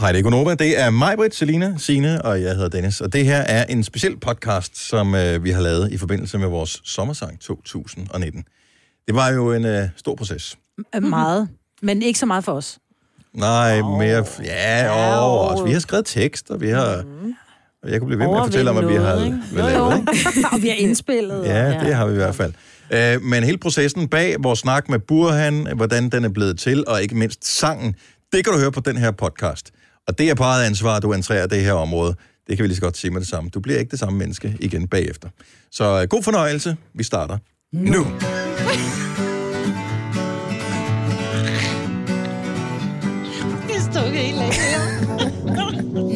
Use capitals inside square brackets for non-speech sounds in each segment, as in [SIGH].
Hej, det er Gunova. Det er mig, Britt, Selina, Signe og jeg hedder Dennis. Og det her er en speciel podcast, som øh, vi har lavet i forbindelse med vores sommersang 2019. Det var jo en øh, stor proces. Øh, Meget. Men ikke så meget for os. Nej, oh. mere... Ja, oh, altså, vi har skrevet tekst, og vi har... Og jeg kunne blive ved med at fortælle om, at vi har Overvinde lavet, ikke? [LAUGHS] Og vi har indspillet. og- Ja, det har vi i hvert fald. Øh, men hele processen bag vores snak med Burhan, hvordan den er blevet til, og ikke mindst sangen, det kan du høre på den her podcast. Og det er bare et ansvar, at du entrerer det her område. Det kan vi lige så godt sige med det samme. Du bliver ikke det samme menneske igen bagefter. Så øh, god fornøjelse. Vi starter nu. [LAUGHS]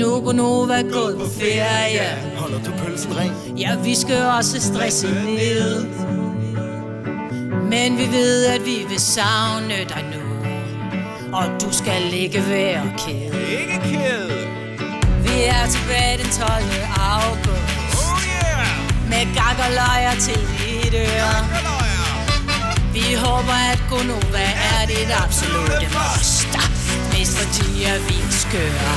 Nu går [LAUGHS] Nova gået på ferie. Holder du pølsen ren? Ja, vi skal også stresse ned. Men vi ved, at vi vil savne dig nu. Og du skal ikke være ked. Ikke ked. Vi er tilbage den 12. august. Oh yeah. Med gak og løjer til dit øre. Vi håber, at Gonova er dit absolute must. Mest fordi, at vi er skøre.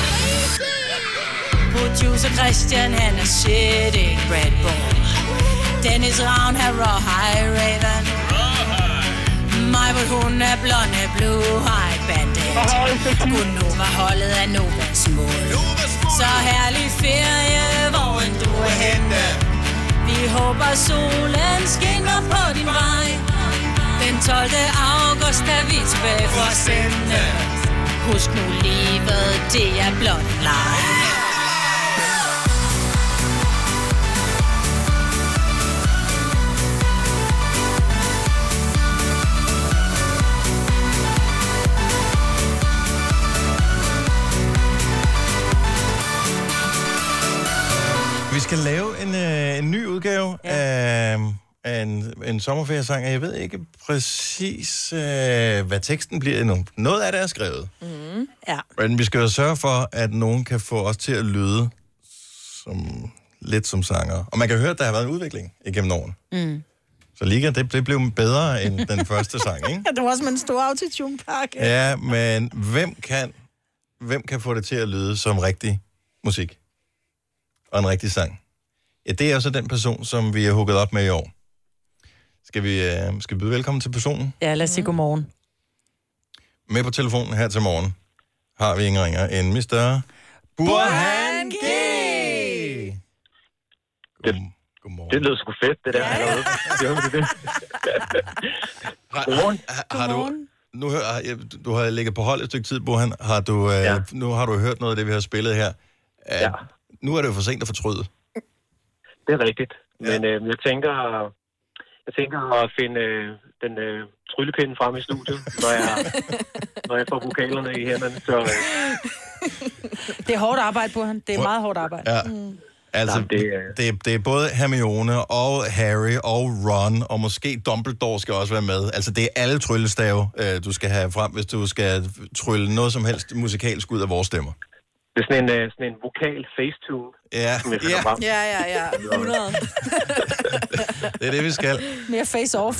Producer Christian, han er shit, ikke Red Bull. Dennis Ravn, her raw high raven. Mig, hvor hun er blonde, blue high bandit. Gunova holdet er Novas mål. Så herlig ferie, hvor end du er henne. Vi håber, solen skinner på din vej. Den 12. august er vi tilbage for at sende. Husk nu livet, det er blot leg. Udgave ja. af, af en, en sommerferiesang, og jeg ved ikke præcis, øh, hvad teksten bliver endnu. Noget af det er skrevet. Ja. Men vi skal jo sørge for, at nogen kan få os til at lyde som, lidt som sanger. Og man kan høre, at der har været en udvikling igennem årene. Mm. Så Liga, det, det blev bedre end den [LAUGHS] første sang, ikke? Ja, det var også med en stor autotune-pakke. Ja, men hvem kan, hvem kan få det til at lyde som rigtig musik? Og en rigtig sang? Ja, det er jo så den person, som vi har hugget op med i år. Skal vi, øh, skal vi byde velkommen til personen? Ja, lad os sige godmorgen. Med på telefonen her til morgen har vi ingen ringer end Mr. Burhan G. God, godmorgen. Det lyder sgu fedt, det der. Ja, ja. Det, det, det. Har, Godmorgen. har, har du, nu har, du har ligget på hold et stykke tid, Burhan. Har du, øh, Ja. Nu har du hørt noget af det, vi har spillet her. Uh, Ja. Nu er det jo for sent at fortryde. Det er rigtigt. Men øh, jeg tænker, jeg tænker at finde øh, den øh, tryllepinde frem i studiet, når jeg, [LAUGHS] når jeg får vokalerne i hænderne. Så øh, Det er hårdt arbejde på han. Det er meget hårdt arbejde. Ja. Mm. Altså, Jamen, det, det er... Det, det er både Hermione og Harry og Ron, og måske Dumbledore skal også være med. Altså, det er alle tryllestave, øh, du skal have frem, hvis du skal trylle noget som helst musikalsk ud af vores stemmer. Det er sådan en, øh, sådan en vokal facetune, Ja, som jeg finder ja frem. Ja, ja, ja. [LAUGHS] 100. [LAUGHS] det er det, vi skal. Mere face-off.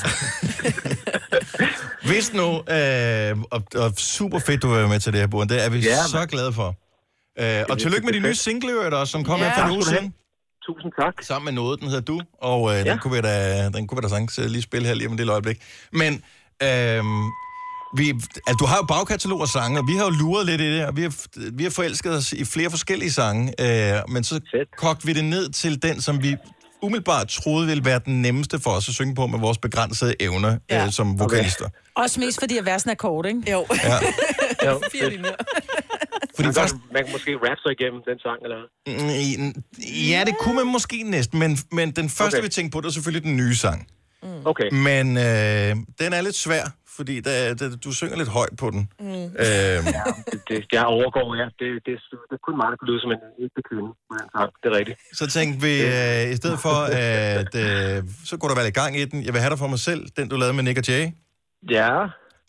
[LAUGHS] Hvis nu, øh, og, og super fedt, du er med til det her, Buren. Det er vi Ja, så mand. glade for. Øh, og tillykke med de nye single, også, som kom Ja. her for en Tak uge siden. Tusind tak. Sammen med noget, den hedder Du, og øh, ja. den, kunne vi da, den kunne vi da sagtens øh, lige spille her lige om et lille øjeblik. Men øh, vi, altså, du har jo bagkatalog af sange, og vi har jo luret lidt i det, og vi har, vi har forelsket os i flere forskellige sange, øh, men så Fedt. kogte vi det ned til den, som vi umiddelbart troede ville være den nemmeste for os at synge på med vores begrænsede evner Ja. øh, som vokalister. Også mest fordi, at versen er kort, ikke? Jo. Ja. [LAUGHS] Jo, Fire linjer. Fordi man, først, kan, man kan måske rappe sig igennem den sang, eller hvad? Mm, Ja, det kunne man måske næsten, men, men den første, okay. Okay. vi tænkte på, det var selvfølgelig den nye sang. Okay, Men øh, den er lidt svær, fordi der, der, du synger lidt højt på den. Mm. Øh, det, det, jeg overgår, ja. Det, det, det er kun mig, der kan lyde som en ægte kvinde den sang. Det er rigtigt. så tænkte vi, øh, i stedet for, at øh, så kunne der være lidt gang i den. Jeg vil have dig for mig selv, den du lavede med Nick og Jay. Ja,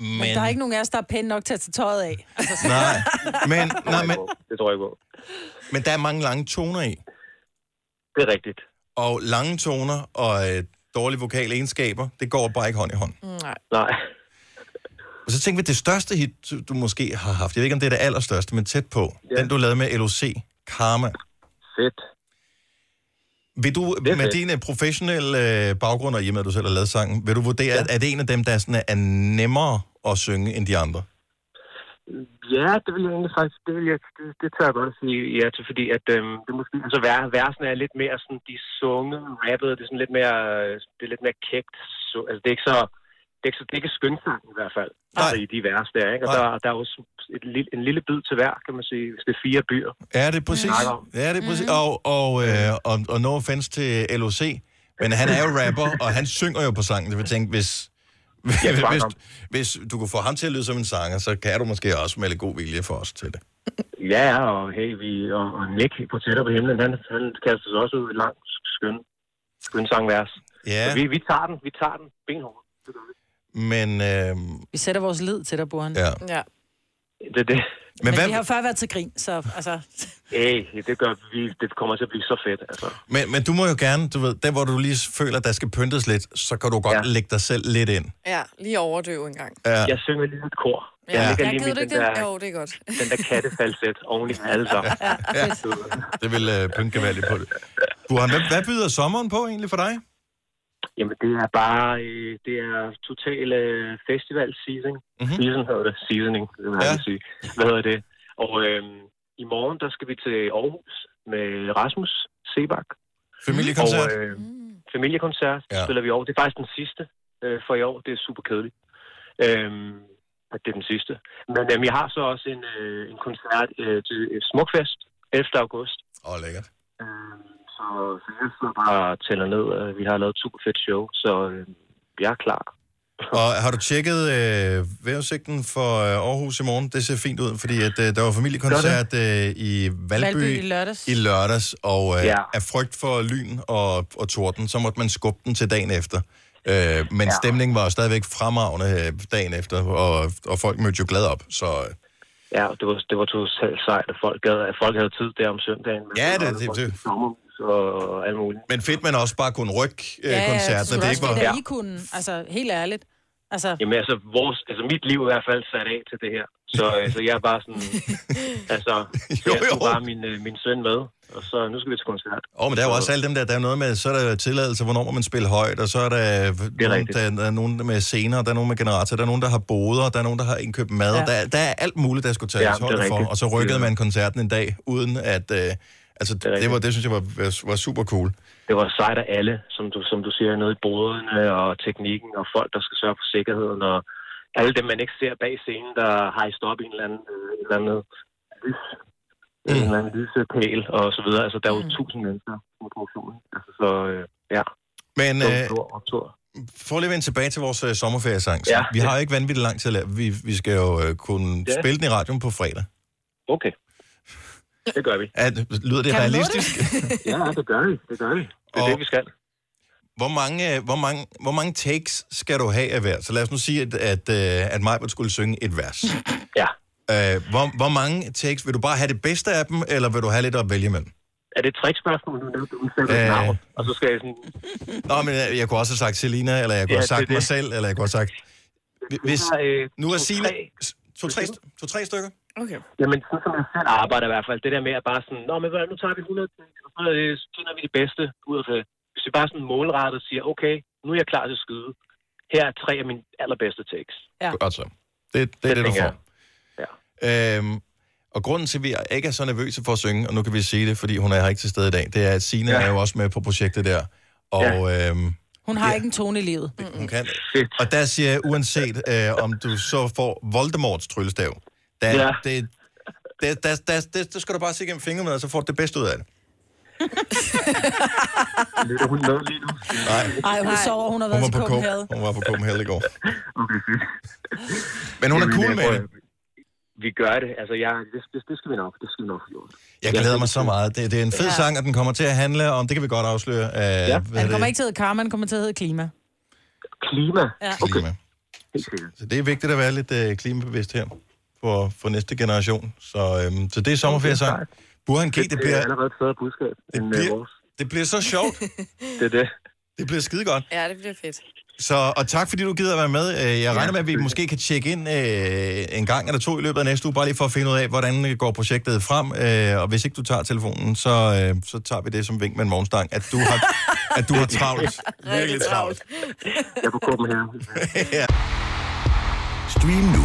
Men, Men der er ikke nogen af os, der er pæne nok til at tage tøjet af. Altså, så- Nej, men, nej, men, det tror jeg på. men der er mange lange toner i. Det er rigtigt. Og lange toner og øh, dårlige vokale egenskaber, det går bare ikke hånd i hånd. Nej. Nej. Og så tænker vi, det største hit, du- måske har haft, jeg ved ikke, om det er det allerstørste, men tæt på, Ja. den du lavede med LOC, Karma. Fedt. Vil du, med fedt. din øh, professionelle øh, baggrund, og i og med, at du selv har lavet sangen, vil du vurdere, ja. At er det en af dem, der er, sådan, er nemmere at synge end de andre? Ja, det vil jeg egentlig faktisk, det, vil jeg, det, det tør jeg godt at sige ja til, fordi at øhm, det måske, altså vær, versene er lidt mere sådan, de sunge, rappet, det er sådan lidt mere, øh, det er lidt mere kægt, så, altså det er ikke så, det er ikke, så, det er ikke skønsang i hvert fald, Nej. altså i de vers der, ikke? Og Nej. der, der er også et, lille- en lille bid til hver, kan man sige, hvis det er fire byer. Ja, det er præcis. om. Ja, det er præcis. Og, og, øh, og, og no offense til LOC, men han er jo rapper, og han synger jo på sangen. Det vil jeg tænke, hvis, hvis, hvis, hvis du kunne få ham til at lyde som en sanger, så kan du måske også med lidt god vilje for os til det. Ja, ja, og hey, vi, og, og Nick på tættere på himlen, han, han kaster sig også ud i lang, skøn, skøn sangvers. Ja, Så vi, vi tager den, vi tager den benhårdt. Men... Øh, Vi sætter vores lid til dig, Burhan. ja. Ja. Det er det. Men, Men hvad, vi har jo før været til grin, så altså... [LAUGHS] Hey, det gør vi, det kommer til at blive så fedt, altså. men, men du må jo gerne, du ved, der hvor du lige føler, der skal pyntes lidt, så kan du godt ja. Lægge dig selv lidt ind. ja, lige overdøve en gang. Ja. Jeg synger lige et kor. Ja. Jeg Ja, lige du den, det? der, Jo, det er godt. [LAUGHS] den der kattefalset oven i. [LAUGHS] Ja, det vil øh, gevaldigt på det. Burhan, hvad, hvad byder sommeren på egentlig for dig? Jamen, det er bare, øh, det er total øh, festival season. Mhm. Mm-hmm. Season hedder det, seasoning, det vil jeg Ja. sige. Hvad hedder det? Og øhm, i morgen, der skal vi til Aarhus med Rasmus Sebak. Familiekoncert? Og øh, familiekoncert Ja. spiller vi år. Det er faktisk den sidste øh, for i år. Det er super kedeligt. At det er den sidste. Men øhm, jeg har så også en, øh, en koncert øh, til Smukfest 11. august. Åh, oh, lækkert. Øhm, så, så jeg sidder bare og tæller ned. Øh, Vi har lavet et super fedt show, så øh, jeg er klar. [LAUGHS] Og har du tjekket øh, vejrudsigten for øh, Aarhus i morgen? Det ser fint ud, fordi at, øh, der var familiekoncert øh, i Valby, Valby i lørdags. i lørdags, og øh, ja. Af frygt for lyn og, og torden, så måtte man skubbe den til dagen efter. Øh, men ja. Stemningen var jo stadigvæk fremragende øh, dagen efter, og, og folk mødte jo glad op. Så øh, Ja, det var, det var totalt sejt, at folk, havde, at folk havde tid der om søndagen. Men Ja, det- det- det- sommerhus og, og alt muligt. men fedt, man også bare kunne rykke øh, Ja, ja, koncerten, det og det ikke var... det, der I kunne. Altså, helt ærligt. Altså, Jamen altså, vores, altså mit liv er i hvert fald sat af til det her. Så, øh, [LAUGHS] så jeg er bare sådan, altså, Jo, jeg tog jo. bare min, øh, min søn med, og så nu skal vi til koncert. Åh, oh, men der er jo også alle dem der, der er noget med, så er der tilladelse, hvornår må man spille højt, og så er der, nogen, rigtigt. der, der er nogen med scener, der er nogen med generator, der er nogen, der har boder, der er nogen, der har indkøbt mad, ja. Ja. der, er- der er alt muligt, der skulle tages Ja, ja, det er højde for, og så rykkede Det er- man koncerten en dag, uden at, øh, altså det, det, var, det synes jeg var, var super cool. Det var sejt af alle, som du, som du siger, nede i boderne og teknikken og folk, der skal sørge for sikkerheden og alle dem, man ikke ser bag scenen, der har i stop i en eller anden, øh, en eller anden lys, mm. en eller anden lyspæl og så videre. Altså, der er jo tusind mennesker på produktionen. Altså, så øh, ja, Men var øh, optur. for lige at vende tilbage til vores øh, sommerferiesang, Ja. vi har jo ikke vanvittigt lang tid at lave. Vi, vi skal jo øh, kunne Ja. spille den i radioen på fredag. Okay. Det gør vi. At, lyder det Kan du realistisk? [LAUGHS] Ja, det gør vi. Det gør vi. Det er Og- det, vi skal. Hvor mange, øh, hvor, mange, hvor mange takes skal du have af hver? Så lad os nu sige, at, at, øh, at Majbert skulle synge et vers. Ja. Øh, hvor, hvor mange takes? Vil du bare have det bedste af dem, eller vil du have lidt at vælge imellem? Er det et trickspørgsmål, nu nævnte du Øh. øh... navn? Og så skal jeg sådan... Nå, men jeg, jeg kunne også have sagt Selina, eller jeg kunne Ja, have sagt det er mig det. selv, eller jeg kunne have sagt... Hvis, øh, nu er to, Signe... tre. To, tre, to, tre stykker? Okay. Jamen, sådan som jeg selv arbejder i hvert fald, det der med at bare sådan, Nå, men hvad, nu tager vi 100 takes, og så øh, så finder vi det bedste ud af det. Hvis vi bare sådan målrettet siger, okay, nu er jeg klar til at skyde. Her er tre af mine allerbedste takes. Ja. Godt så. Det, det er det, du får. Øhm, og grunden til, at vi ikke er så nervøse for at synge, og nu kan vi sige det, fordi hun er her ikke til stede i dag, det er, at Signe ja. Ja. er jo også med på projektet der. Og øhm, hun har Ja. ikke en tone i livet. hun kan... Og der siger jeg, uanset øh, om du så får Voldemorts tryllestav, der, Ja. det, der, der, der, der, der skal du bare se gennem fingre med, og så får du det bedste ud af det. Lytter hun med lige nu? Nej, Ej, hun sover, hun har hun været var til på Copenhagen. Hun var på Copenhagen i går. [LAUGHS] Okay, fedt. Men hun er cool øh, med det. at- Vi gør det. Altså, jeg, det, det, det skal vi nok. Det skal vi nok få gjort. Jeg glæder mig så meget. Det, det er en fed Ja. sang, og den kommer til at handle om, det kan vi godt afsløre, af, Ja. hvad Han er kommer det? ikke til at hedde Karma, han kommer til at hedde Klima. Klima. Ja. Klima. Sikkert. Så det er vigtigt at være lidt øh, klimabevidst her for, for næste generation. Så, øhm, så det er sommerferiesang. Burhan G, det Det er bliver, allerede et federe budskab det end bliver- bliver... vores. det bliver så sjovt. [LAUGHS] Det er det. Det bliver skide godt. Ja, det bliver fedt. Så, og tak fordi du gider at være med. Øh, Jeg regner med, at vi måske kan tjekke ind øh, en gang eller to i løbet af næste uge, bare lige for at finde ud af, hvordan går projektet frem. Øh, og hvis ikke du tager telefonen, så, øh, så tager vi det som vink med en morgenstang, at du har, [LAUGHS] at du har travlt. Virkelig travlt. Jeg kunne med her. [LAUGHS] Stream nu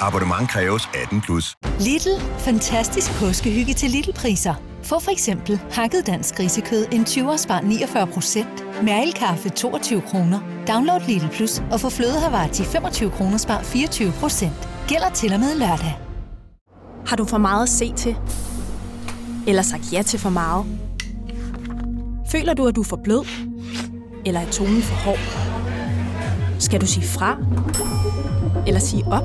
Abonnement kræves 18 plus. Lidl. Fantastisk påskehygge til Lidl-priser. Få for eksempel hakket dansk grisekød en 20 spar 49 procent. Mærelkaffe 22 kroner. Download Lidl Plus og få flødehavar til 25 kroner spar 24 procent. Gælder til og med lørdag. Har du for meget at se til? Eller sagt ja til for meget? Føler du, at du er for blød? Eller er tonen for hård? Skal du sige fra? Eller sige op?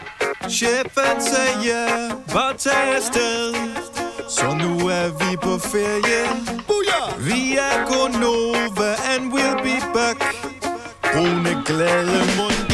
Chefen sagde bare tag afsted. Så nu er vi på ferie. Booyah! Vi er Gonova, and we'll be back. Brune, glade, mundre.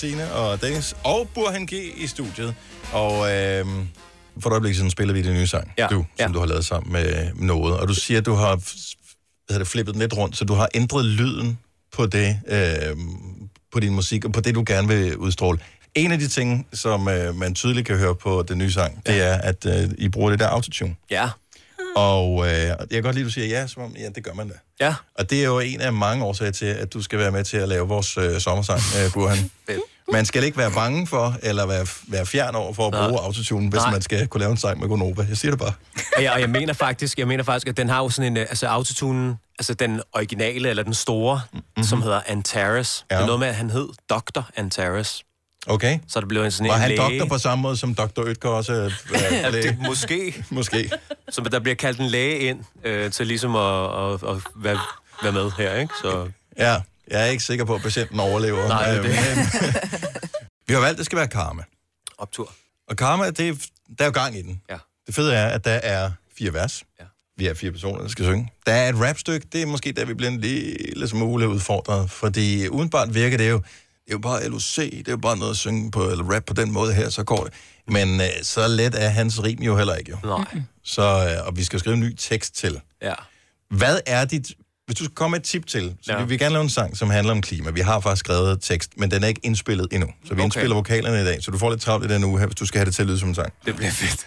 Sine og Dennis og Burhan G i studiet. Og øh, for et øjeblik siden spiller vi din nye sang, Ja. du, som Ja. du har lavet sammen med noget. Og du siger, at du har hvad det, flippet den lidt rundt, så du har ændret lyden på det, øh, på din musik, og på det, du gerne vil udstråle. En af de ting, som øh, man tydeligt kan høre på den nye sang, det er, at øh, I bruger det der autotune. Ja. Og øh, jeg kan godt lide, at du siger ja, som om, ja, det gør man da. Ja. Og det er jo en af mange årsager til, at du skal være med til at lave vores øh, sommersang, øh, Burhan. Man skal ikke være bange for, eller være, være fjern over for at bruge Nej. autotune, hvis Nej. man skal kunne lave en sang med Gonova. Jeg siger det bare. Og jeg, og jeg mener faktisk, jeg mener faktisk, at den har jo sådan en, øh, altså autotunen, altså den originale, eller den store, mm-hmm. som hedder Antares. Ja. Det Ja. er noget med, at han hed Dr. Antares. Okay? Så det blev en sådan Var en han læge. doktor på samme måde som Dr. Ytger også? Øh, [LAUGHS] Ja, læge? det, måske. [LAUGHS] Måske. Så der bliver kaldt en læge ind, øh, til ligesom at, at, at være, være med her, ikke? Så Ja, jeg er ikke sikker på, at patienten overlever. Nej, det er det. Men, [LAUGHS] vi har valgt, at det skal være karma. Optur. Og karma, det er, der er jo gang i den. Ja. Det fede er, at der er fire vers. Ja. Vi er fire personer, der skal synge. Der er et rapstykke, det er måske der, vi bliver en lille smule udfordret, fordi udenbart virker det jo, det er jo bare LOC, det er jo bare noget at synge på, eller rap på den måde her, så går det. Men øh, så let er hans rim jo heller ikke jo. Nej. Så, øh, og vi skal skrive en ny tekst til. Ja. Hvad er dit... Hvis du skal komme med et tip til, så ja. Vi vil gerne lave en sang, som handler om klima. Vi har faktisk skrevet tekst, men den er ikke indspillet endnu. Så vi Okay. indspiller vokalerne i dag, så du får lidt travlt i den uge her, hvis du skal have det til at lyde som en sang. Det bliver fedt.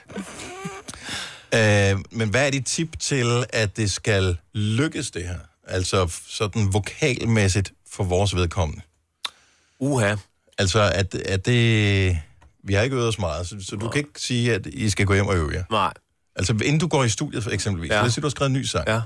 Øh, men hvad er dit tip til, at det skal lykkes det her? Altså sådan vokalmæssigt for vores vedkommende. Uha. Altså, at, at det... Vi har ikke øvet os meget, så, så du kan ikke sige, at I skal gå hjem og øve jer. Nej. Altså, inden du går i studiet for eksempelvis, ja. Lad os sige, du har skrevet en ny sang. Ja.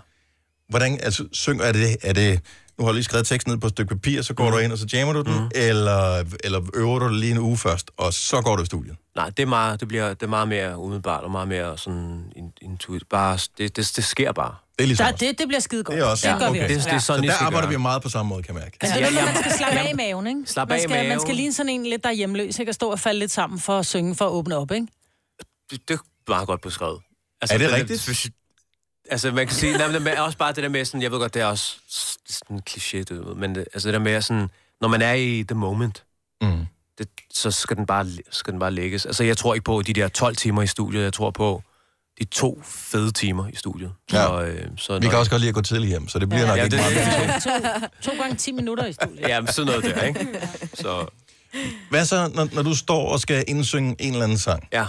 Hvordan, altså, synger er det, er det, nu har du lige skrevet teksten ned på et stykke papir, så går mm. du ind, og så jammer du den, mm. eller, eller øver du det lige en uge først, og så går du i studiet? Nej, det er meget, det bliver, det er meget mere umiddelbart, og meget mere sådan in- intuitivt. Bare, det, det, det sker bare. Det er ligesom Der, os. det, det bliver skide godt. Det er også, det gør vi okay. også. Det, det er sådan, Så der arbejder gøre. vi meget på samme måde, kan jeg mærke. Altså, Ja, det er, ja, man skal slappe ja. af i maven, ikke? Slap man af i skal, Man maven. skal ligne sådan en lidt, der er hjemløs, ikke? Og stå og falde lidt sammen for at synge, for at åbne op, ikke? Det, det er meget godt beskrevet. Altså, Er det den rigtigt? Altså, man kan sige, nej, men det også bare det der med sådan, jeg ved godt, det er også sådan en kliché, det, ved, men det, altså det der med sådan, når man er i the moment, Mm. det, så skal den, bare, skal den bare lægges. Altså, jeg tror ikke på de der 12 timer i studiet, jeg tror på de to fede timer i studiet. Ja. Så, øh, så Vi kan også godt lide at gå tidligt hjem, så det bliver ja, nok Ja, ikke det- meget. det- To, to gange 10 minutter i studiet. Ja, men sådan noget der, ikke? Så, Hvad så, når, når du står og skal indsynge en eller anden sang? ja.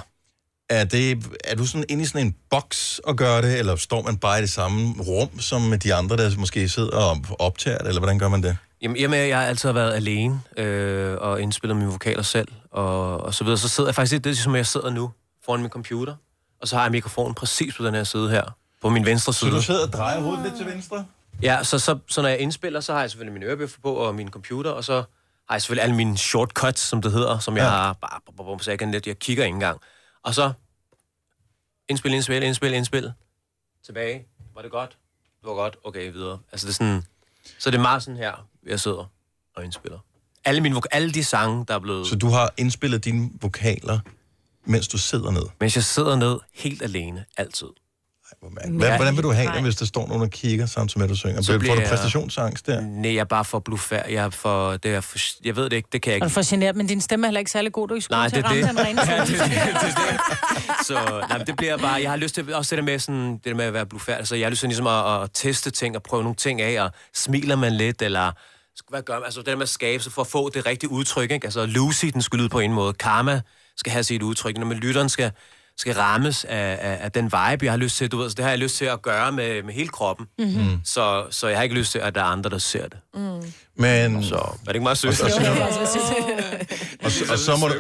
Er, det, er du sådan inde i sådan en boks og gør det, eller står man bare i det samme rum som med de andre, der måske sidder og optager det, eller hvordan gør man det? Jamen, i og med, at jeg altid har været alene øh, og indspillet mine vokaler selv, og, og så videre, så sidder jeg faktisk lidt det, er som jeg sidder nu foran min computer, og så har jeg mikrofonen præcis på den her side her, på min venstre Så side. du sidder og drejer hovedet lidt til venstre? Ja, så, så, så når jeg indspiller, så har jeg selvfølgelig mine ørebøffer på og min computer, og så har jeg selvfølgelig alle mine shortcuts, som det hedder, som jeg Ja. har bare, så jeg kan lidt, jeg kigger ikke engang. Og så indspil, indspil, indspil, indspil. Tilbage. Var det godt? Det var godt. Okay, videre. Altså det er sådan, så det er meget sådan her, jeg sidder og indspiller. Alle, mine, alle de sange, der er blevet... Så du har indspillet dine vokaler, mens du sidder ned? Mens jeg sidder ned helt alene, altid. Hvad, hvordan vil du have det, hvis der står nogen og kigger, samtidig med, at du synger? Så Så får bliver du præstationsangst der? Nej, jeg er bare for blufærd. Jeg er for... Det er for jeg ved det ikke, det kan jeg Og ikke. du får generet, men din stemme er heller ikke særlig god. Du er ikke Nej, til det at er ramme det. den rene [LAUGHS] Ja, det, det, det, det. Så nej, det bliver bare... Jeg har lyst til også det der med, sådan, det der med at være blufærdig. Så jeg har lyst til ligesom at, at, teste ting og prøve nogle ting af, og smiler man lidt, eller hvad gør man? Altså det der med at skabe, så for at få det rigtige udtryk, ikke? Altså Lucy, den skal lyde på en måde. Karma skal have sit udtryk. Når man lytteren skal, skal rammes af, af, af, den vibe, jeg har lyst til, du ved, så det har jeg lyst til at gøre med, med hele kroppen. Mm-hmm. Så, så jeg har ikke lyst til, at der er andre, der ser det. Men, Så er det ikke meget sødt? Og så- [LAUGHS] og, så- og så, må du, [LAUGHS]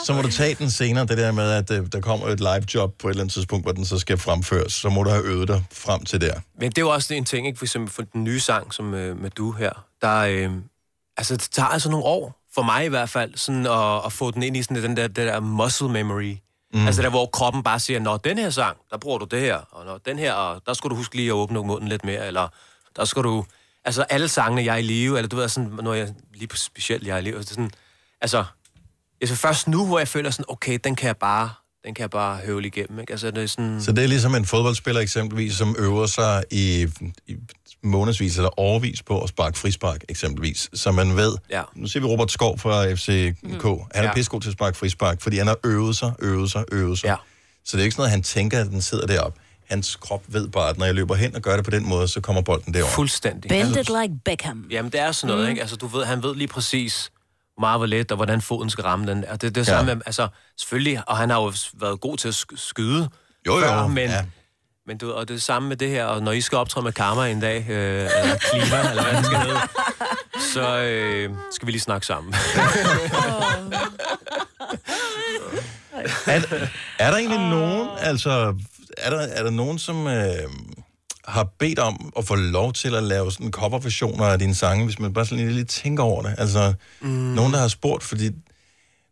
[LAUGHS] så må du tage den senere, det der med, at øh, der kommer et live job på et eller andet tidspunkt, hvor den så skal fremføres. Så må du have øvet dig frem til der. Men det er jo også en ting, ikke? For eksempel for den nye sang, som øh, med du her, der, øh, altså det tager altså nogle år, for mig i hvert fald, sådan at, at få den ind i sådan den der, det der muscle memory. Mm. Altså der, hvor kroppen bare siger, når den her sang, der bruger du det her, og når den her, og der skal du huske lige at åbne munden lidt mere, eller der skal du, altså alle sangene, jeg er i live, eller du ved, sådan, når jeg, lige specielt, jeg er i live, det er sådan, altså, jeg så først nu, hvor jeg føler sådan, okay, den kan jeg bare, den kan jeg bare høvle igennem, ikke? Altså det er sådan... Så det er ligesom en fodboldspiller eksempelvis, som øver sig i, i månedsvis eller overvis på at sparke frispark eksempelvis. Så man ved, Ja. nu ser vi Robert Skov fra FCK, han er Ja. ja. pissegod til at sparke frispark, fordi han har øvet sig, øvet sig, øvet sig. Ja. Så det er ikke sådan noget, han tænker, at den sidder deroppe. Hans krop ved bare, at når jeg løber hen og gør det på den måde, så kommer bolden derover. Fuldstændig. Bend it like Beckham. Jamen, det er sådan noget, mm. ikke? Altså, du ved, han ved lige præcis, meget hvor let, og hvordan foden skal ramme den. Og det, det er samme Ja. med, altså, selvfølgelig, og han har jo været god til at sk- skyde Jo, jo, før, men, ja. men du, og det er samme med det her, og når I skal optræde med Karma en dag, øh, eller Klima, [LAUGHS] eller hvad det skal hedde, så øh, skal vi lige snakke sammen. [LAUGHS] Er, er der egentlig nogen, altså, er der, er der nogen, som øh, har bedt om at få lov til at lave sådan coverversioner af dine sange, hvis man bare sådan lige, lige tænker over det? Altså, mm. nogen, der har spurgt, fordi, nu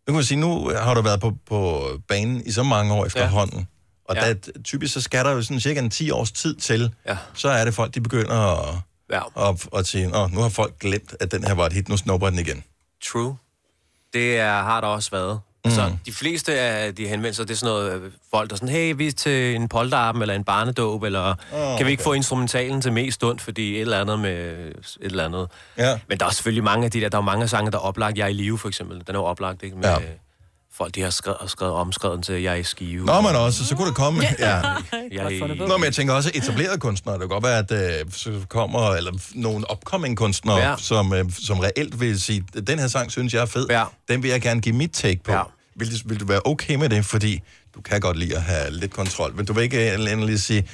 kan man sige, nu har du været på, på banen i så mange år efterhånden, ja. Og Ja. der, typisk så skal der jo sådan cirka en 10 års tid til, Ja. så er det folk, de begynder at, Ja. at, at sige, Åh, nu har folk glemt, at den her var et hit, nu snupper den igen. True. Det er, har der også været. Mm. Så de fleste af de henvendelser, det er sådan noget øh, folk, der er sådan, hey, vi er til en polterappen eller en barnedåb, eller oh, kan vi ikke okay. få instrumentalen til mest stund, fordi et eller andet med et eller andet. Ja. Men der er selvfølgelig mange af de der, der er mange af sange, der er oplagt. Jeg er i live, for eksempel. Den er jo oplagt, ikke? Med, Ja. ja. Folk, de har skrevet, skrevet omskrevet til, jeg er i skive. Nå, men også, så kunne det komme. Ja. [LAUGHS] Jeg er i... Nå, men jeg tænker også etablerede kunstnere. Det kan godt være, at øh, så kommer eller nogle upcoming kunstnere, ja. Ja. som, øh, som reelt vil sige, den her sang synes jeg er fed. Ja. Den vil jeg gerne give mit take på. Ja. Vil, du, vil du være okay med det? Fordi du kan godt lide at have lidt kontrol. Men du vil ikke øh, endelig sige,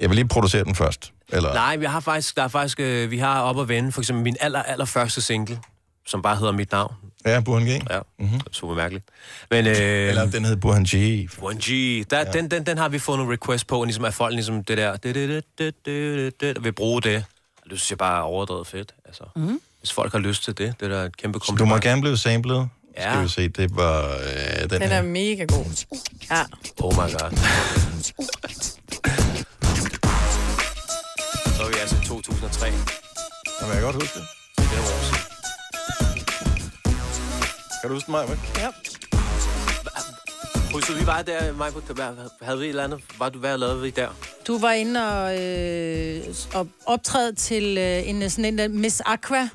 jeg vil lige producere den først. Eller? Nej, vi har faktisk, der er faktisk, øh, vi har op at vende, for eksempel min aller, aller første single, som bare hedder Mit Navn. Ja, Burhan G. Ja, mm-hmm. super mærkeligt. Men, øh, Eller den hed Burhan G. 1G, der, ja. den, den, den har vi fået nogle request på, ligesom at folk ligesom det der, det, det, det, det, det, det, det, vil bruge det. Det synes jeg bare er overdrevet fedt. Altså, mm. Hvis folk har lyst til det, det er da et kæmpe Så kompliment. du må gerne blive samlet. Ja. Skal vi se, det var øh, den, Den her. er mega god. Ja. Oh my god. Så er vi altså i 2003. Det Nå, men jeg kan godt huske det. er år siden. Kan du huske mig, Mac? ja. Husker vi bare der, Maja, havde vi et eller andet? Var du, hvad lavede vi der? Du var inde og, øh, og optræde til øh, en sådan en der Miss Aqua.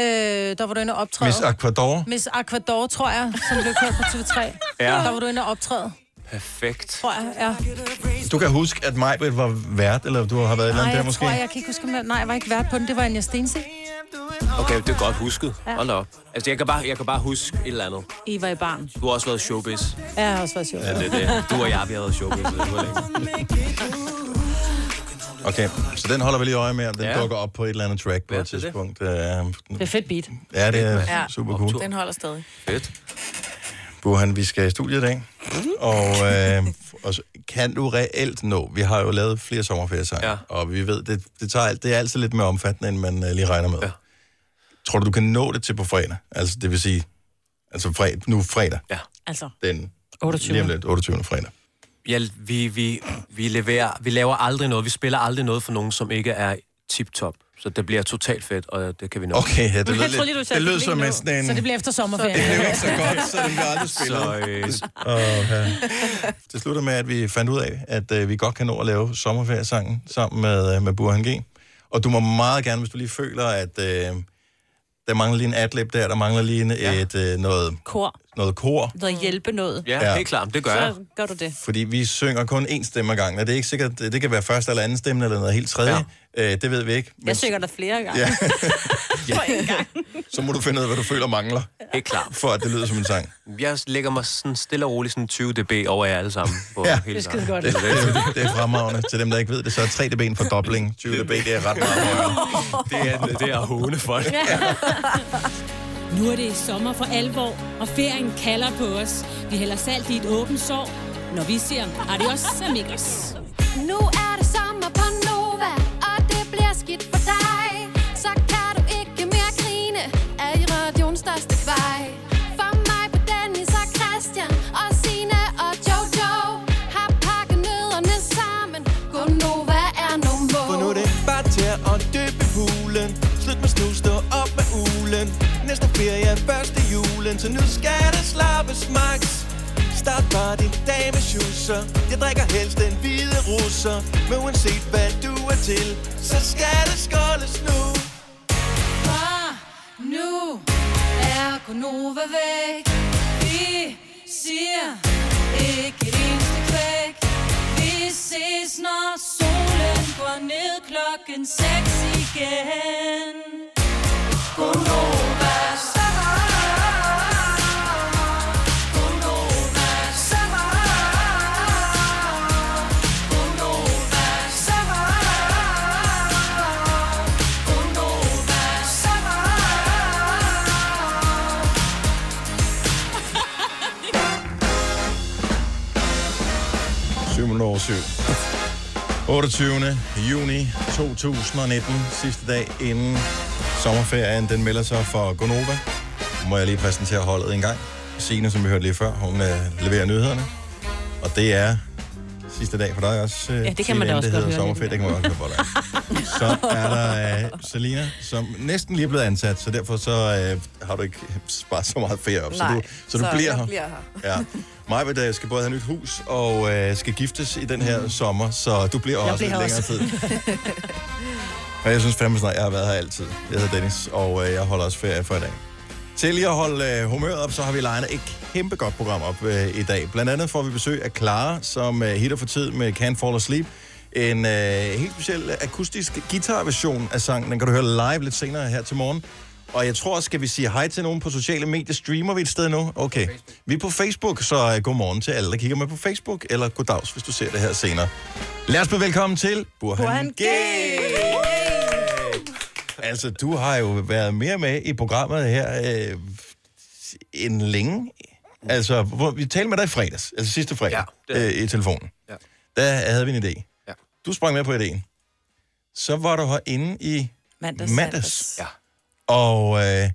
Øh, der var du inde og optræde. Miss Aquador. Miss Aquador, tror jeg, som blev kørt på TV3. Ja. Der var du inde og optræde, Perfekt. tror jeg. Ja. Du kan huske, at Majbrit var vært, eller du har været et eller Nej, andet der måske? tror, jeg kan ikke huske, om jeg, nej, jeg var ikke vært på den. Det var Anja Stensik. Okay, det er godt husket. Ja. Hold op. Altså, jeg kan, bare, jeg kan bare huske et eller andet. I var i barn. Du har også været showbiz. Ja, jeg har også været sjov. Ja, det er det. Du og jeg, vi har været showbiz. [LAUGHS] Det. Okay, så den holder vi lige øje med, om den ja. Dukker op på et eller andet track på Ja, et er det. tidspunkt. Øh, Det er fedt beat. Ja, det er Ja. super cool. Den holder stadig. Fedt. Burhan, vi skal i studiet i dag. Og, øh, og så, kan du reelt nå, vi har jo lavet flere sommerferiesange, Ja. og vi ved, det, det, tager, alt- det er altid lidt mere omfattende, end man øh, lige regner med. Ja. Tror du, du kan nå det til på fredag? Altså, det vil sige, altså fredag, nu fredag, Ja. Altså, den 28. lige om lidt, 28. fredag. Ja, vi, vi, vi, leverer, vi laver aldrig noget. Vi spiller aldrig noget for nogen, som ikke er tip-top. Så det bliver totalt fedt, og det kan vi nå. Okay, ja, det Jeg lige, du lidt, sagde, det lød det som en nå. sådan en... Så det bliver efter sommerferien. Det blev ikke så godt, [LAUGHS] så den bliver aldrig spillet. Så, øh, Og, ja. Det slutter med, at vi fandt ud af, at øh, vi godt kan nå at lave sommerferiesangen sammen med, øh, med Burhan G. Og du må meget gerne, hvis du lige føler, at øh, der mangler lige en adlib der, der mangler lige en, Ja. et, øh, noget, Kor. Noget kor. Noget hjælpe noget. ja, Ja. helt klart. Det gør jeg. Så gør du det. Fordi vi synger kun én stemme ad gangen, og det er ikke sikkert, det kan være første eller anden stemme, eller noget helt tredje. Ja. Øh, det ved vi ikke. Men Jeg synger der flere gange. Ja. [LAUGHS] På en gang. så må du finde ud af, hvad du føler mangler, Helt klart. for at det lyder som en sang. Jeg lægger mig sådan stille og roligt sådan 20 dB over jer alle sammen. På Ja. hele Det er godt. Det, det, det er fremragende. Til dem, der ikke ved det, så er 3 dB en fordobling. 20 dB, det er ret meget. Det er, det er håne folk. Nu er det sommer for alvor, og ferien kalder på os. Vi hælder salt i et åbent sår, når vi siger adios amigos. Nu ulen Næste ferie er første julen Så nu skal det slappes max Start bare din dag med schusser Jeg drikker helst den hvide russer Men uanset hvad du er til Så skal det skåles nu Fra nu er Gunova væk. Vi siger ikke et eneste kvæk. Vi ses, når solen går ned klokken 6 igen. 28. juni 2019, sidste dag inden sommerferien, den melder sig for Gonova. Må jeg lige præsentere holdet en gang. Signe, som vi hørte lige før, hun øh, leverer nyhederne. Og det er sidste dag for dig også. øh, Ja, det kan man da også godt høre sommerferie. Det kan man også høre. [LAUGHS] Så er der øh, Selina, som næsten lige er blevet ansat, så derfor så øh, har du ikke sparet så meget ferie op. Nej, så du, så du så bliver her. bliver her. Ja. Maja øh, skal både have nyt hus og øh, skal giftes i den her sommer, så du bliver Jeg også bliver lidt længere også. tid. [LAUGHS] Og jeg synes fandme snart, jeg har været her altid. Jeg hedder Dennis, og øh, jeg holder også ferie for i dag. Til lige at holde øh, humøret op, så har vi legnet et kæmpe godt program op øh, i dag. Blandt andet får vi besøg af Clara, som øh, hitter for tid med Can't Fall Asleep. En øh, helt speciel akustisk guitarversion af sangen. Den kan du høre live lidt senere her til morgen. Og jeg tror, skal vi sige hej til nogen på sociale medier? Streamer vi et sted nu? Okay. Vi er på Facebook, så uh, god morgen til alle, der kigger med på Facebook. Eller goddags, hvis du ser det her senere. Lad os byde velkommen til Burhan, Burhan G. Altså, du har jo været mere med i programmet her øh, end længe. Altså, hvor, vi talte med dig i fredags, altså sidste fredag, ja, øh, i telefonen. Ja. Der havde vi en idé. Ja. Du sprang med på idéen. Så var du herinde i Mandags. mandags. Ja. Og øh,